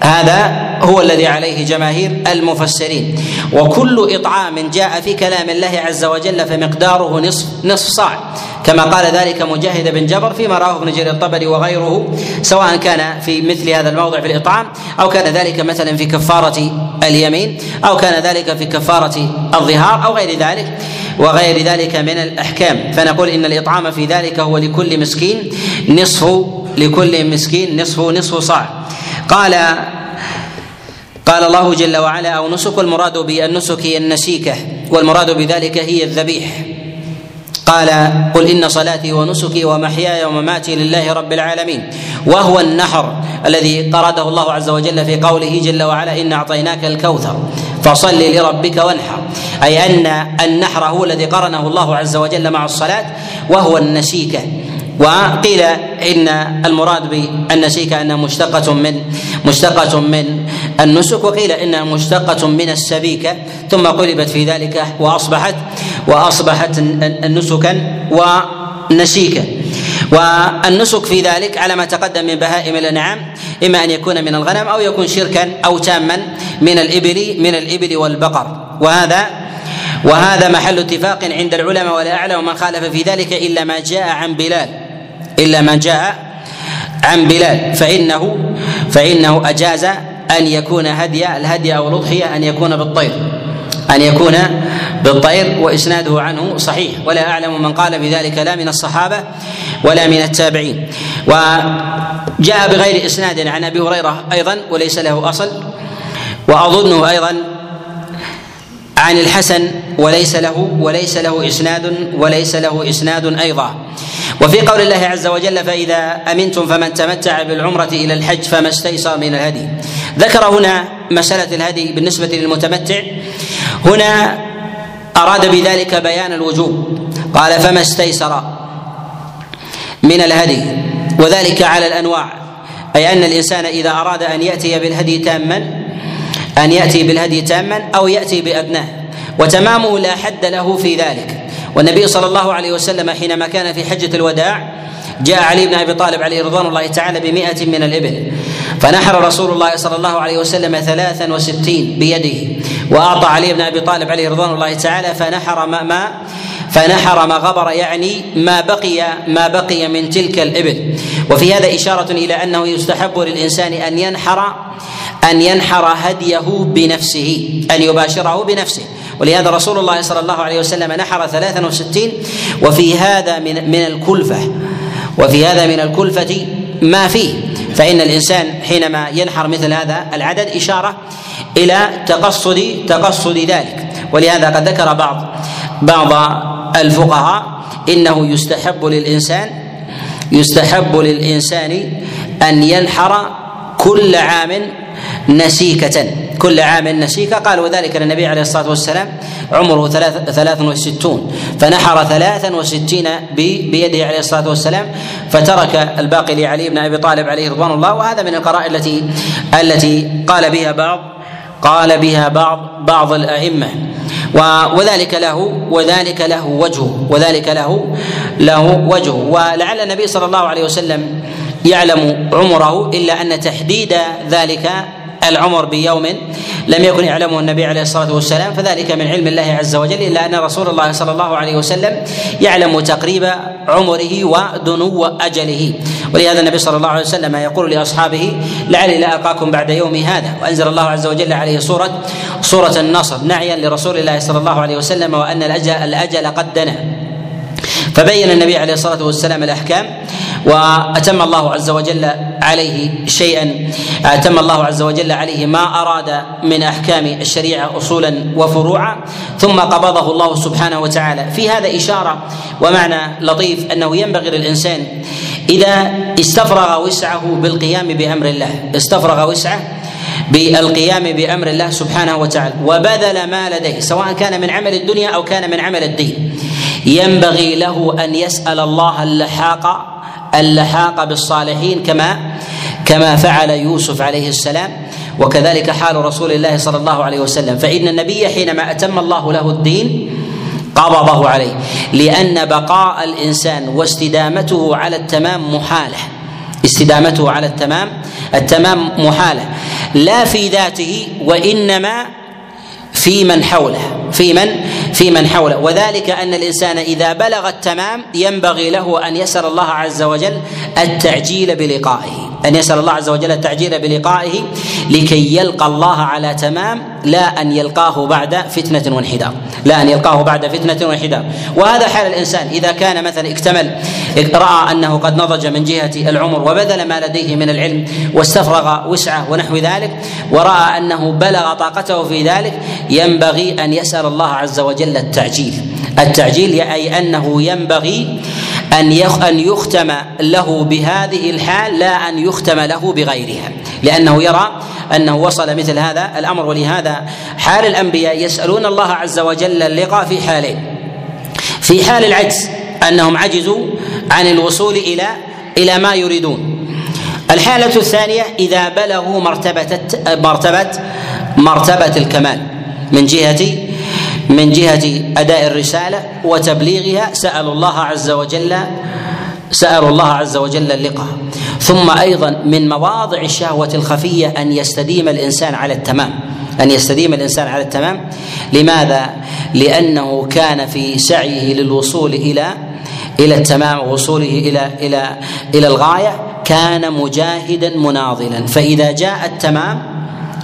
هذا هو الذي عليه جماهير المفسرين. وكل إطعام جاء في كلام الله عز وجل فمقداره نصف نصف صاع. كما قال ذلك مجاهد بن جبر فيما رواه ابن جرير الطبري وغيره سواء كان في مثل هذا الموضع في الإطعام أو كان ذلك مثلا في كفارة اليمين أو كان ذلك في كفارة الظهار أو غير ذلك وغير ذلك من الأحكام. فنقول إن الإطعام في ذلك هو لكل مسكين نصف لكل مسكين نصف نصف صاع. قال قال الله جل وعلا أو نسك المراد بالنسك النسيكة والمراد بذلك هي الذبيح. قال قل إن صلاتي ونسكي ومحياي ومماتي لله رب العالمين وهو النحر الذي طرده الله عز وجل في قوله جل وعلا إن أعطيناك الكوثر فصل لربك وانحر. أي أن النحر هو الذي قرنه الله عز وجل مع الصلاة وهو النسيكة. وقيل إن المراد بالنسيكه انها مشتقة من مشتقة من النسك وقيل انها مشتقة من السبيكه ثم قلبت في ذلك واصبحت وأصبحت نسكا ونسيكا. والنسك في ذلك على ما تقدم من بهائم الأنعام إما أن يكون من الغنم أو يكون شركا أو تاما من الابل من الإبل والبقر. وهذا وهذا محل اتفاق عند العلماء ولا أعلم من خالف في ذلك إلا ما جاء عن بلال. إلا ما جاء عن بلال. فانه فإنه أجاز أن يكون هدي الهدي أو الأضحية أن يكون بالطير. أن يكون بالطير وإسناده عنه صحيح. ولا أعلم من قال بذلك لا من الصحابة ولا من التابعين. وجاء بغير إسناد عن أبي هريرة أيضا وليس له أصل. وأظنه أيضا عن الحسن وليس له وليس له اسناد وليس له إسناد أيضا. وفي قول الله عز وجل فإذا أمنتم فمن تمتع بالعمرة إلى الحج فما استيسر من الهدي. ذكر هنا مسألة الهدي بالنسبة للمتمتع. هنا أراد بذلك بيان الوجوب. قال فما استيسر من الهدي وذلك على الأنواع. أي أن الإنسان إذا أراد أن يأتي بالهدي تاما أن يأتي بالهدي تاما أو يأتي بأدناه. وتمامه لا حد له في ذلك. والنبي صلى الله عليه وسلم حينما كان في حجة الوداع جاء علي بن أبي طالب عليه رضوان الله تعالى بمائة من الإبل. فنحر رسول الله صلى الله عليه وسلم ثلاثا وستين بيده وأعطى علي بن أبي طالب عليه رضوان الله تعالى فنحر ما, ما فنحر ما غبر يعني ما بقي ما بقي من تلك الإبل. وفي هذا إشارة إلى أنه يستحب للإنسان أن ينحر أن ينحر هديه بنفسه أن يباشره بنفسه. ولهذا رسول الله صلى الله عليه وسلم نحر 63 وفي هذا من من الكلفة وفي هذا من الكلفة ما فيه. فإن الإنسان حينما ينحر مثل هذا العدد إشارة إلى تقصد تقصد ذلك. ولهذا قد ذكر بعض بعض الفقهاء إنه يستحب للإنسان يستحب للإنسان أن ينحر كل عام نسيكة. كل عام نسيكة قال وذلك للنبي عليه الصلاة والسلام عمره ثلاث, ثلاث وستون. فنحر ثلاثا وستين بيده عليه الصلاة والسلام فترك الباقي لعلي بن أبي طالب عليه رضوان الله. وهذا من القرائن التي التي قال بها بعض قال بها بعض بعض الأئمة. وذلك له وذلك له وجهه. وذلك له له وجهه. ولعل النبي صلى الله عليه وسلم يعلم عمره إلا أن تحديد ذلك العمر بيوم لم يكن يعلمه النبي عليه الصلاة والسلام فذلك من علم الله عز وجل إلا أن رسول الله صلى الله عليه وسلم يعلم تقريب عمره ودنو اجله ولهذا النبي صلى الله عليه وسلم يقول لأصحابه لعلي لا القاكم بعد يومي هذا. وأنزل الله عز وجل عليه سورة سورة النصر نعيا لرسول الله صلى الله عليه وسلم وأن الأجل الأجل قد دنا. فبين النبي عليه الصلاة والسلام الأحكام وأتم الله عز وجل عليه شيئا. أتم الله عز وجل عليه ما أراد من أحكام الشريعة اصولا وفروعا ثم قبضه الله سبحانه وتعالى. في هذا إشارة ومعنى لطيف أنه ينبغي للإنسان إذا استفرغ وسعه بالقيام بأمر الله استفرغ وسعه بالقيام بأمر الله سبحانه وتعالى وبذل ما لديه سواء كان من عمل الدنيا أو كان من عمل الدين. ينبغي له أن يسأل الله اللحاق اللحاق بالصالحين كما كما فعل يوسف عليه السلام وكذلك حال رسول الله صلى الله عليه وسلم. فإن النبي حينما أتم الله له الدين قبضه عليه لأن بقاء الإنسان واستدامته على التمام محالة. استدامته على التمام التمام محالة. لا في ذاته وإنما في من حوله في من في من حوله. وذلك أن الإنسان إذا بلغ التمام ينبغي له أن يسأل الله عز وجل التعجيل بلقائه. أن يسأل الله عز وجل التعجيل بلقائه لكي يلقى الله على تمام لا أن يلقاه بعد فتنة وانحدار. لا أن يلقاه بعد فتنة وانحدار. وهذا حال الإنسان إذا كان مثلا اكتمل راى أنه قد نضج من جهة العمر وبذل ما لديه من العلم واستفرغ وسعه ونحو ذلك ورأى أنه بلغ طاقته في ذلك ينبغي أن يسأل الله عز وجل التعجيل. التعجيل اي أنه ينبغي أن أن يختم له بهذه الحال لا أن يختم له بغيرها. لأنه يرى أنه وصل مثل هذا الأمر. ولهذا حال الأنبياء يسألون الله عز وجل اللقاء في حالين. في حال العجز أنهم عجزوا عن الوصول إلى إلى ما يريدون. الحالة الثانية إذا بلغوا مرتبة مرتبة مرتبة الكمال من جهة من جهة أداء الرسالة وتبليغها سألوا الله عز وجل سألوا الله عز وجل اللقاء. ثم أيضا من مواضع الشهوة الخفية أن يستديم الإنسان على التمام. أن يستديم الإنسان على التمام. لماذا؟ لأنه كان في سعيه للوصول إلى إلى التمام ووصوله إلى إلى إلى الغاية كان مجاهدا مناضلا. فإذا جاء التمام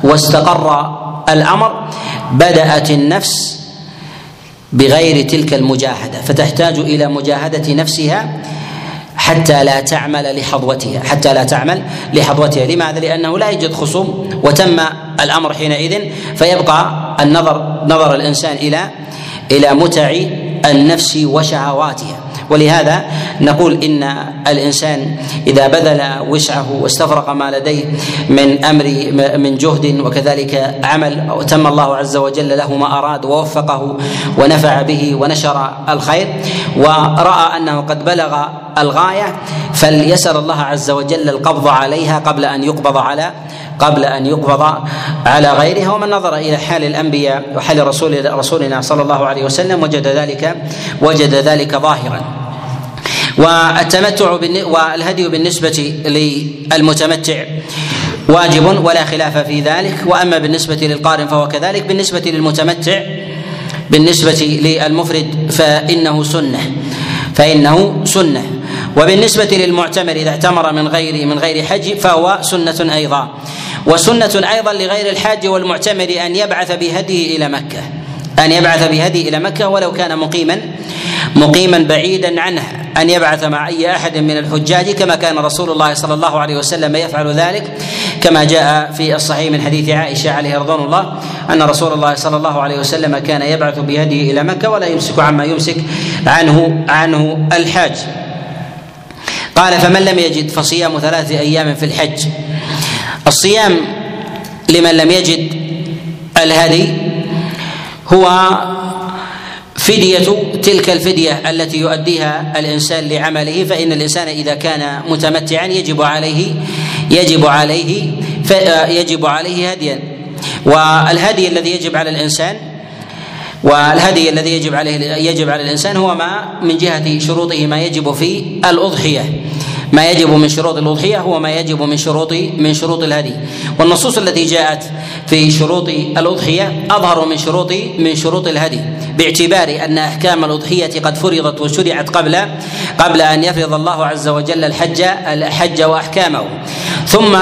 واستقر الأمر بدأت النفس بغير تلك المجاهدة فتحتاج إلى مجاهدة نفسها حتى لا تعمل لحظوتها حتى لا تعمل لحظوتها. لماذا؟ لأنه لا يوجد خصوم وتم الأمر حينئذ فيبقى النظر نظر الإنسان إلى إلى متع النفس وشهواتها. ولهذا نقول إن الإنسان إذا بذل وسعه واستفرغ ما لديه من أمر من جهد وكذلك عمل تم الله عز وجل له ما أراد ووفقه ونفع به ونشر الخير ورأى أنه قد بلغ الغاية فليسأل الله عز وجل القبض عليها قبل أن يقبض على قبل أن يقبض على غيرها ومن نظر إلى حال الأنبياء وحال رسول رسولنا صلى الله عليه وسلم وجد ذلك وجد ذلك ظاهرا. والتمتع والهدي بالنسبة للمتمتع واجب ولا خلاف في ذلك. وأما بالنسبة للقارن فهو كذلك. بالنسبة للمتمتع بالنسبة للمفرد فإنه سنة. فإنه سنة. وبالنسبة للمعتمر إذا اعتمر من غير من غير حج فهو سنة أيضا. وسنة أيضا لغير الحاج والمعتمر أن يبعث بهديه إلى مكة. أن يبعث بهدي إلى مكة ولو كان مقيما مقيما بعيدا عنها أن يبعث مع أي أحد من الحجاج كما كان رسول الله صلى الله عليه وسلم يفعل ذلك كما جاء في الصحيح من حديث عائشة عليه رضوان الله أن رسول الله صلى الله عليه وسلم كان يبعث بهديه إلى مكة ولا يمسك عما يمسك عنه عنه الحاج. قال فمن لم يجد فصيام ثلاثة أيام في الحج الصيام لمن لم يجد الهدي هو فدية تلك الفدية التي يؤديها الإنسان لعمله فإن الإنسان إذا كان متمتعا يجب عليه يجب عليه يجب عليه هديا. والهدي الذي يجب على الإنسان والهدي الذي يجب عليه يجب على الإنسان هو ما من جهة شروطه ما يجب في الأضحية. ما يجب من شروط الأضحية هو ما يجب من شروط من شروط الهدي. والنصوص التي جاءت في شروط الأضحية أظهر من شروط من شروط الهدي باعتبار أن أحكام الأضحية قد فرضت وشرعت قبل قبل أن يفرض الله عز وجل الحج الحج وأحكامه. ثم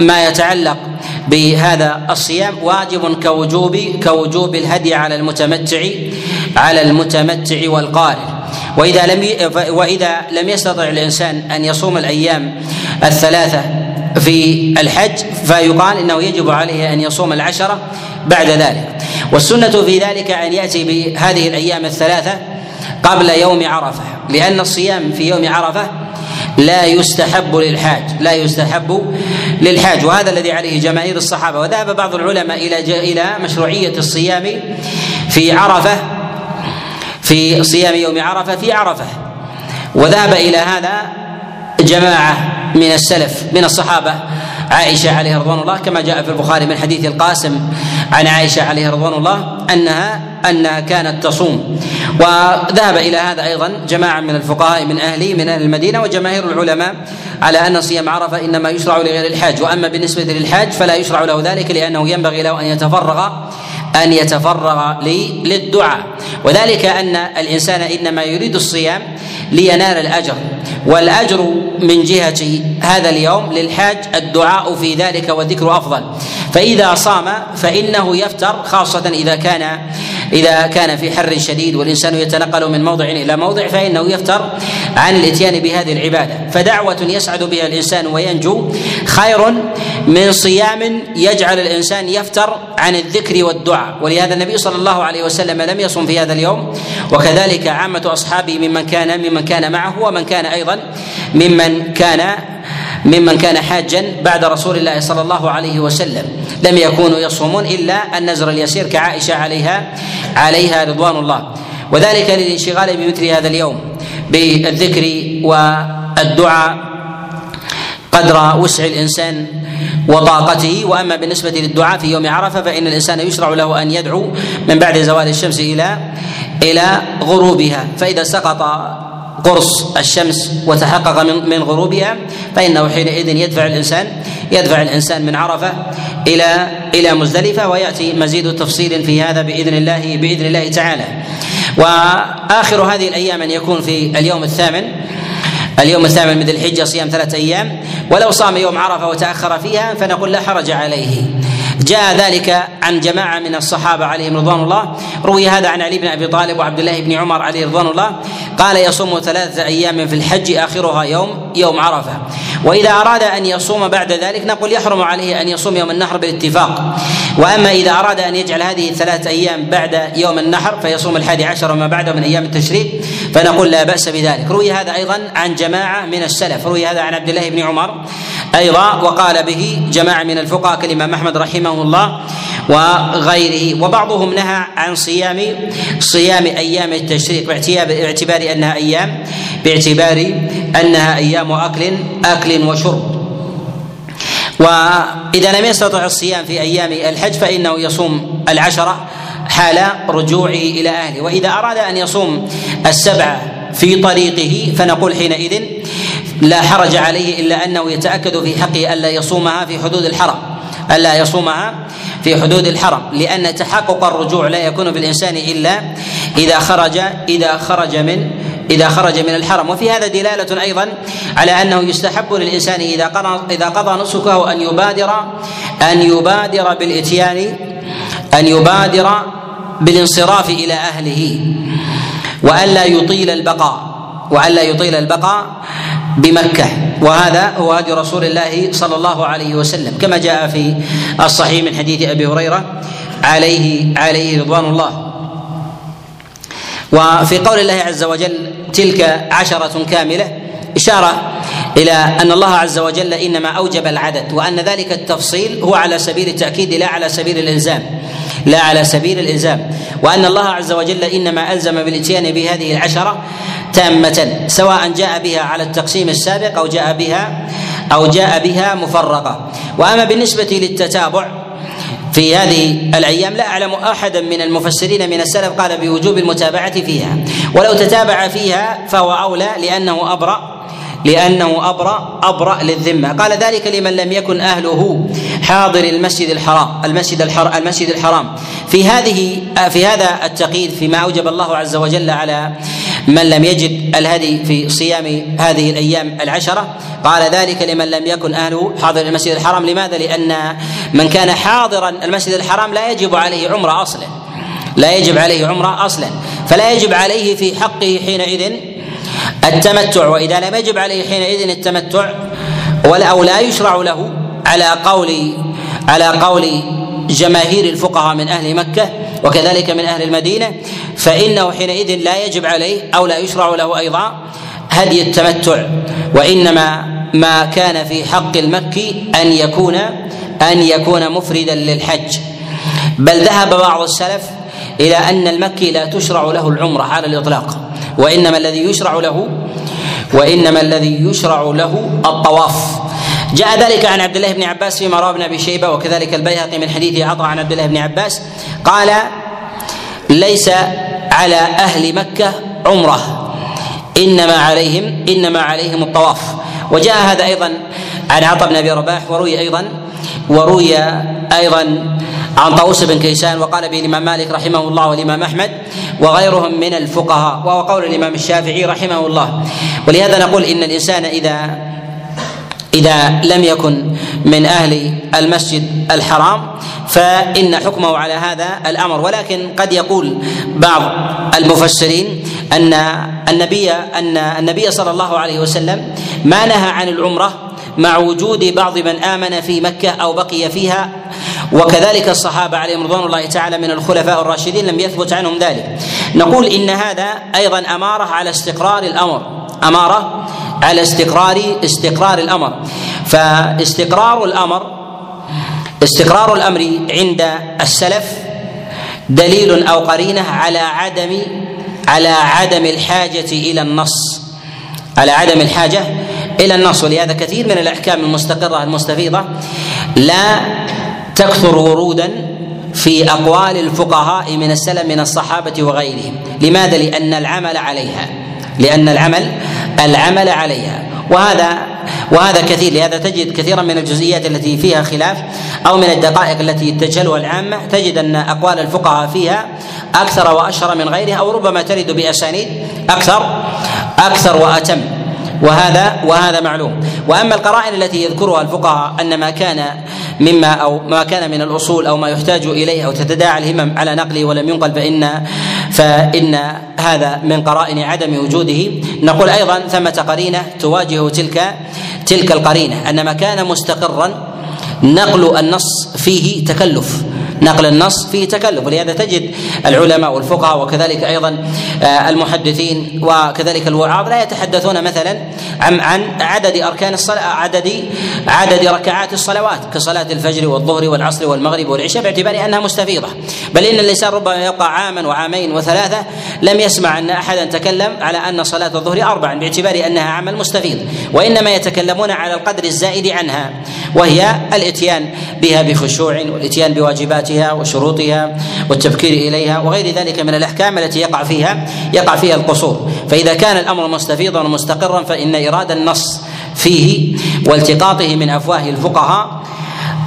ما يتعلق بهذا الصيام واجب كوجوب كوجوب الهدي على المتمتع على المتمتع والقارئ. وإذا لم وإذا لم يستطع الإنسان أن يصوم الأيام الثلاثة في الحج فيقال إنه يجب عليه أن يصوم العشرة بعد ذلك. والسنة في ذلك أن يأتي بهذه الأيام الثلاثة قبل يوم عرفة لأن الصيام في يوم عرفة لا يستحب للحاج لا يستحب للحاج. وهذا الذي عليه جماهير الصحابة. وذهب بعض العلماء إلى إلى مشروعية الصيام في عرفة في صيام يوم عرفة في عرفة. وذهب إلى هذا جماعة من السلف من الصحابة. عائشة عليه رضوان الله كما جاء في البخاري من حديث القاسم عن عائشة عليه رضوان الله أنها أنها كانت تصوم. وذهب إلى هذا أيضا جماعة من الفقهاء من أهل من أهل المدينة وجماهير العلماء على أن صيام عرفة إنما يشرع لغير الحاج. وأما بالنسبة للحاج فلا يشرع له ذلك لأنه ينبغي له أن يتفرغ أن يتفرغ للدعاء. وذلك أن الإنسان إنما يريد الصيام لينال الأجر. والأجر من جهة هذا اليوم للحاج الدعاء في ذلك والذكر أفضل. فإذا صام فإنه يفتر خاصة إذا كان إذا كان في حر شديد والإنسان يتنقل من موضع إلى موضع فإنه يفتر عن الإتيان بهذه العبادة. فدعوة يسعد بها الإنسان وينجو خير من صيام يجعل الإنسان يفتر عن الذكر والدعاء. ولهذا النبي صلى الله عليه وسلم لم يصم في هذا اليوم وكذلك عامة أصحابه ممن كان ممن كان معه ومن كان أيضا ممن كان ممن كان حاجا بعد رسول الله صلى الله عليه وسلم. لم يكونوا يصومون إلا النزر اليسير كعائشة عليها عليها رضوان الله. وذلك للانشغال بمثل هذا اليوم بالذكر والدعاء قدر وسع الإنسان وطاقته. وأما بالنسبة للدعاء في يوم عرفة فإن الإنسان يشرع له أن يدعو من بعد زوال الشمس إلى إلى غروبها. فإذا سقط قرص الشمس وتحقق من من غروبها فإنه حينئذ يدفع الانسان يدفع الإنسان من عرفة إلى إلى مزدلفة ويأتي مزيد تفصيل في هذا بإذن الله بإذن الله تعالى. وآخر هذه الأيام أن يكون في اليوم الثامن. اليوم الثامن من ذي الحجة صيام ثلاثة أيام. ولو صام يوم عرفة وتأخر فيها فنقول لا حرج عليه. جاء ذلك عن جماعة من الصحابة عليهم رضوان الله. روي هذا عن علي بن أبي طالب وعبد الله بن عمر عليه رضوان الله. قال يصوم ثلاثة أيام في الحج آخرها يوم يوم عرفة. وإذا أراد أن يصوم بعد ذلك نقول يحرم عليه أن يصوم يوم النحر بالاتفاق. وأما إذا أراد أن يجعل هذه الثلاثه أيام بعد يوم النحر فيصوم الحادي عشر وما بعده من أيام التشريق فنقول لا بأس بذلك. روي هذا أيضا عن جماعة من السلف. روي هذا عن عبد الله بن عمر أيضا وقال به جماعة من الفقهاء كالامام احمد رحمه الله وغيره. وبعضهم نهى عن صيام صيام أيام التشريق باعتبار أنها أيام باعتبار أنها أيام اكل أكل وشرب. وإذا لم يستطع الصيام في أيام الحج فإنه يصوم العشره حال رجوعه إلى أهله. وإذا أراد أن يصوم السبعه في طريقه فنقول حينئذ لا حرج عليه إلا أنه يتأكد في حقه الا يصومها في حدود الحرم. ألا يصومها في حدود الحرم لأن تحقق الرجوع لا يكون في الإنسان إلا إذا خرج إذا خرج من إذا خرج من الحرم. وفي هذا دلالة أيضا على أنه يستحب للإنسان إذا قضى إذا قضى نسكه أن يبادر أن يبادر بالإتيان أن يبادر بالانصراف إلى أهله والا يطيل البقاء والا يطيل البقاء بمكة. وهذا هو هدي رسول الله صلى الله عليه وسلم. كما جاء في الصحيح من حديث أبي هريرة عليه عليه رضوان الله. وفي قول الله عز وجل تلك عشرة كاملة إشارة إلى أن الله عز وجل إنما أوجب العدد وأن ذلك التفصيل هو على سبيل التأكيد لا على سبيل الإلزام. لا على سبيل الإلزام. وأن الله عز وجل إنما ألزم بالإتيان بهذه العشرة تامة سواء جاء بها على التقسيم السابق أو جاء بها أو جاء بها مفرقة. وأما بالنسبة للتتابع في هذه الأيام لا أعلم أحدا من المفسرين من السلف قال بوجوب المتابعة فيها. ولو تتابع فيها فهو أولى لأنه أبرأ لأنه أبرأ أبرأ للذمة. قال ذلك لمن لم يكن أهله حاضر المسجد الحرام المسجد الحرام المسجد الحرام. في هذه في هذا التقييد فيما أوجب الله عز وجل على من لم يجد الهدي في صيام هذه الأيام العشرة. قال ذلك لمن لم يكن أهله حاضر المسجد الحرام. لماذا؟ لأن من كان حاضرا المسجد الحرام لا يجب عليه عمرة أصلا. لا يجب عليه عمرة أصلا. فلا يجب عليه في حقه حينئذ التمتع. وإذا لم يجب عليه حينئذ التمتع ولا أو لا يشرع له على قول على قول جماهير الفقهاء من أهل مكة وكذلك من أهل المدينة فإنه حينئذ لا يجب عليه أو لا يشرع له أيضا هدي التمتع وإنما ما كان في حق المكي أن يكون أن يكون مفردا للحج. بل ذهب بعض السلف إلى أن المكي لا تشرع له العمرة على الإطلاق وإنما الذي يشرع له وإنما الذي يشرع له الطواف. جاء ذلك عن عبد الله بن عباس فيما روى ابن أبي شيبة وكذلك البيهقي من حديث عطاء عن عبد الله بن عباس قال ليس على أهل مكة عمرة إنما عليهم إنما عليهم الطواف. وجاء هذا أيضا عن عطاء بن أبي رباح وروي أيضا وروي أيضا عن طاووس بن كيسان وقال به الإمام مالك رحمه الله والإمام أحمد وغيرهم من الفقهاء وهو قول الإمام الشافعي رحمه الله. ولهذا نقول إن الإنسان إذا إذا لم يكن من أهل المسجد الحرام فإن حكمه على هذا الأمر. ولكن قد يقول بعض المفسرين أن النبي أن النبي صلى الله عليه وسلم ما نهى عن العمرة مع وجود بعض من آمن في مكة أو بقي فيها. وكذلك الصحابة عليهم رضوان الله تعالى من الخلفاء الراشدين لم يثبت عنهم ذلك. نقول إن هذا أيضا أمارة على استقرار الأمر. أمارة على استقرار استقرار الأمر. فاستقرار الأمر استقرار الأمر عند السلف دليل أو قرينة على عدم على عدم الحاجة إلى النص. على عدم الحاجة إلى النص. ولهذا كثير من الأحكام المستقرة المستفيضة لا تكثر ورودا في أقوال الفقهاء من السلف من الصحابة وغيرهم. لماذا؟ لأن العمل عليها. لأن العمل العمل عليها. وهذا وهذا كثير لهذا تجد كثيرا من الجزئيات التي فيها خلاف أو من الدقائق التي تجهلها العامة. تجد أن أقوال الفقهاء فيها أكثر وأشهر من غيرها أو ربما ترد بأسانيد أكثر أكثر وأتم. وهذا وهذا معلوم. وأما القرائن التي يذكرها الفقهاء أن ما كان مما أو ما كان من الأصول أو ما يحتاج إليه أو تتداعى الهمم على نقله ولم ينقل فإن فإن هذا من قرائن عدم وجوده. نقول أيضا ثمة قرينة تواجه تلك تلك القرينة. أن ما كان مستقرا نقل النص فيه تكلف. نقل النص فيه تكلف ولهذا تجد العلماء والفقهاء وكذلك أيضا آه، المحدثين وكذلك الوعاظ لا يتحدثون مثلا عن عن عدد أركان الصلاة عدد عدد ركعات الصلوات كصلاة الفجر والظهر والعصر والمغرب والعشاء باعتبار أنها مستفيضة. بل إن الإنسان ربما يبقى عاما وعامين وثلاثة لم يسمع أن احدا تكلم على أن صلاة الظهر اربعا باعتبار أنها عمل مستفيض. وإنما يتكلمون على القدر الزائد عنها وهي الإتيان بها بخشوع والإتيان بواجباتها صفاتها وشروطها والتبكير إليها وغير ذلك من الأحكام التي يقع فيها يقع فيها القصور. فإذا كان الأمر مستفيضا ومستقرا فإن اراد النص فيه والتقاطه من أفواه الفقهاء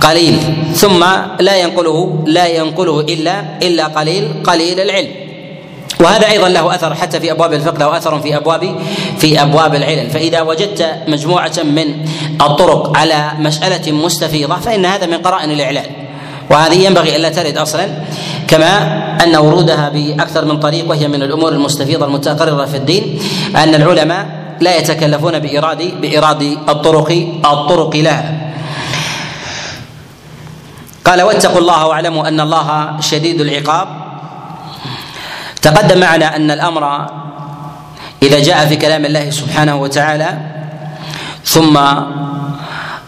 قليل. ثم لا ينقله لا ينقله إلا إلا قليل قليل العلم. وهذا أيضا له أثر حتى في أبواب الفقه له أثر في أبواب في أبواب العلل. فإذا وجدت مجموعة من الطرق على مسألة مستفيضة فإن هذا من قرائن الاعلان وهذه ينبغي ألا ترد أصلا كما أن ورودها بأكثر من طريق وهي من الأمور المستفيضة المتقررة في الدين أن العلماء لا يتكلفون بإيراد بإيراد الطرق الطرق لها قال واتقوا الله واعلموا أن الله شديد العقاب. تقدم معنا أن الأمر إذا جاء في كلام الله سبحانه وتعالى ثم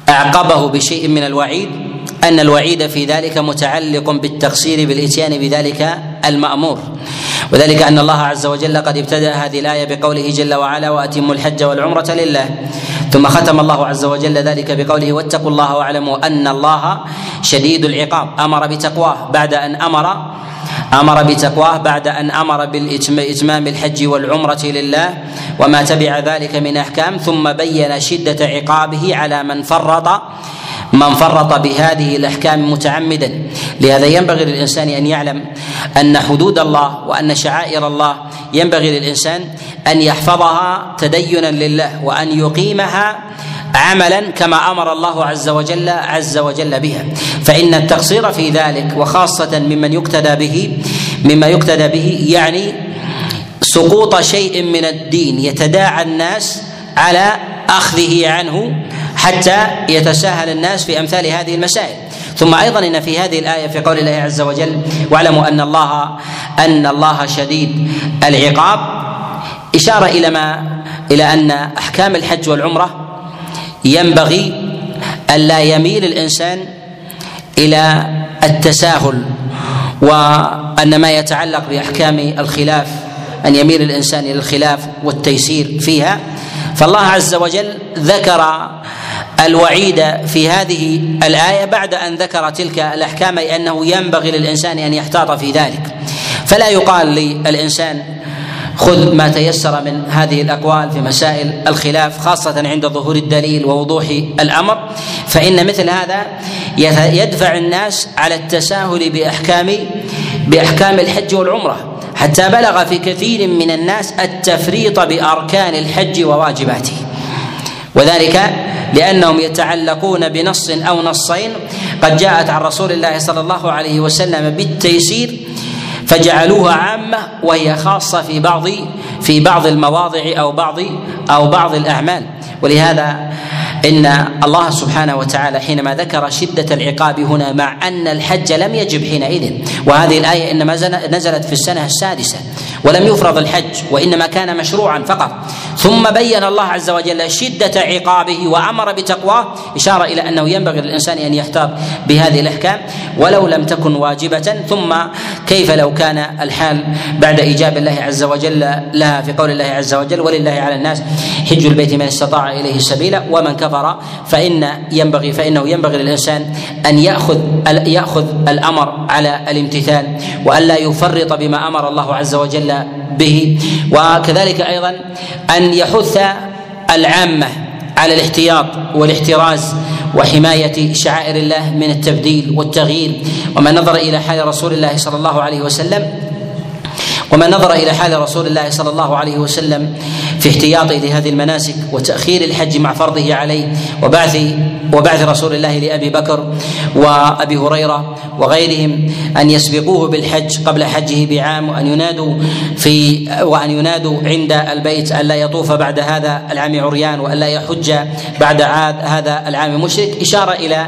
أعقبه بشيء من الوعيد أن الوعيد في ذلك متعلق بالتقصير بالإتيان بذلك المأمور. وذلك أن الله عز وجل قد ابتدأ هذه الآية بقوله جل وعلا وأتموا الحج والعمرة لله. ثم ختم الله عز وجل ذلك بقوله واتقوا الله واعلموا أن الله شديد العقاب. أمر بتقواه بعد أن أمر أمر بتقواه بعد أن أمر بالاتمام الحج والعمرة لله. وما تبع ذلك من أحكام. ثم بين شدة عقابه على من فرط من فرط بهذه الأحكام متعمدا. لهذا ينبغي للإنسان أن يعلم أن حدود الله وأن شعائر الله ينبغي للإنسان أن يحفظها تدينا لله وأن يقيمها عملا كما أمر الله عز وجل عز وجل بها. فإن التقصير في ذلك وخاصة ممن يقتدى به مما يقتدى به يعني سقوط شيء من الدين يتداعى الناس على أخذه عنه حتى يتساهل الناس في أمثال هذه المسائل. ثم أيضا إن في هذه الآية في قول الله عز وجل واعلموا أن الله أن الله شديد العقاب. إشارة إلى ما إلى أن أحكام الحج والعمرة ينبغي الا يميل الإنسان إلى التساهل وأن ما يتعلق بأحكام الخلاف أن يميل الإنسان إلى الخلاف والتيسير فيها. فالله عز وجل ذكر الوعيد في هذه الآية بعد أن ذكر تلك الأحكام أي أنه ينبغي للإنسان أن يحتاط في ذلك. فلا يقال للإنسان خذ ما تيسر من هذه الأقوال في مسائل الخلاف خاصة عند ظهور الدليل ووضوح الأمر. فإن مثل هذا يدفع الناس على التساهل بأحكام بأحكام الحج والعمرة. حتى بلغ في كثير من الناس التفريط بأركان الحج وواجباته. وذلك لأنهم يتعلقون بنص أو نصين. قد جاءت عن رسول الله صلى الله عليه وسلم بالتيسير فجعلوها عامة وهي خاصة في بعض في بعض المواضع أو بعض أو بعض الأعمال. ولهذا إن الله سبحانه وتعالى حينما ذكر شدة العقاب هنا مع أن الحج لم يجب حينئذ وهذه الآية إنما نزلت في السنة السادسة ولم يفرض الحج وإنما كان مشروعا فقط. ثم بين الله عز وجل شدة عقابه وأمر بتقواه إشارة إلى أنه ينبغي للإنسان أن يحتاط بهذه الأحكام ولو لم تكن واجبة. ثم كيف لو كان الحال بعد إيجاب الله عز وجل لها في قول الله عز وجل ولله على الناس حج البيت من استطاع إليه سبيلا ومن كفر فإن ينبغي فإنه ينبغي للإنسان أن ياخذ يأخذ الأمر على الامتثال والا يفرط بما أمر الله عز وجل به. وكذلك أيضا أن يحث العامة على الاحتياط والاحتراز وحماية شعائر الله من التبديل والتغيير. ومن نظر إلى حال رسول الله صلى الله عليه وسلم ومن نظر إلى حال رسول الله صلى الله عليه وسلم في احتياطه لهذه المناسك وتأخير الحج مع فرضه عليه وبعث وبعث رسول الله لأبي بكر وأبي هريرة وغيرهم أن يسبقوه بالحج قبل حجه بعام وأن ينادوا في وأن ينادوا عند البيت الا يطوف بعد هذا العام عريان والا يحج بعد عاد هذا العام مشرك. إشارة إلى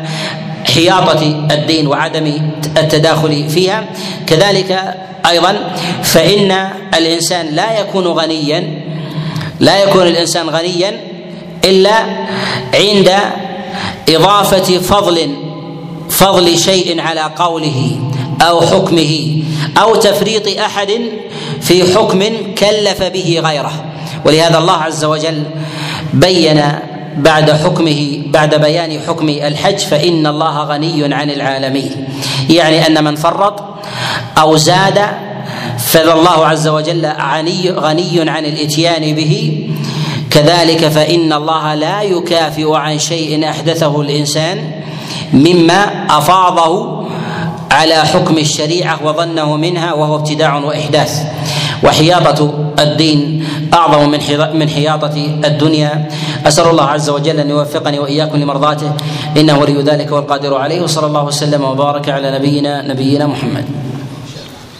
حياطة الدين وعدم التداخل فيها. كذلك أيضا فإن الإنسان لا يكون غنيا لا يكون الإنسان غنيا إلا عند إضافة فضل فضل شيء على قوله أو حكمه أو تفريط أحد في حكم كلف به غيره. ولهذا الله عز وجل بين بعد حكمه بعد بيان حكم الحج فإن الله غني عن العالمين. يعني أن من فرط أو زاد فالله عز وجل غني غني عن الاتيان به كذلك فان الله لا يكافئ عن شيء احدثه الانسان مما افاضه على حكم الشريعه وظنه منها وهو ابتداع واحداث. وحياطه الدين اعظم من من حياطه الدنيا. أسأل الله عز وجل أن يوفقني وإياكم لمرضاته. إنه ولي ذلك والقادر عليه. وصلى الله وسلم وبارك على نبينا نبينا محمد.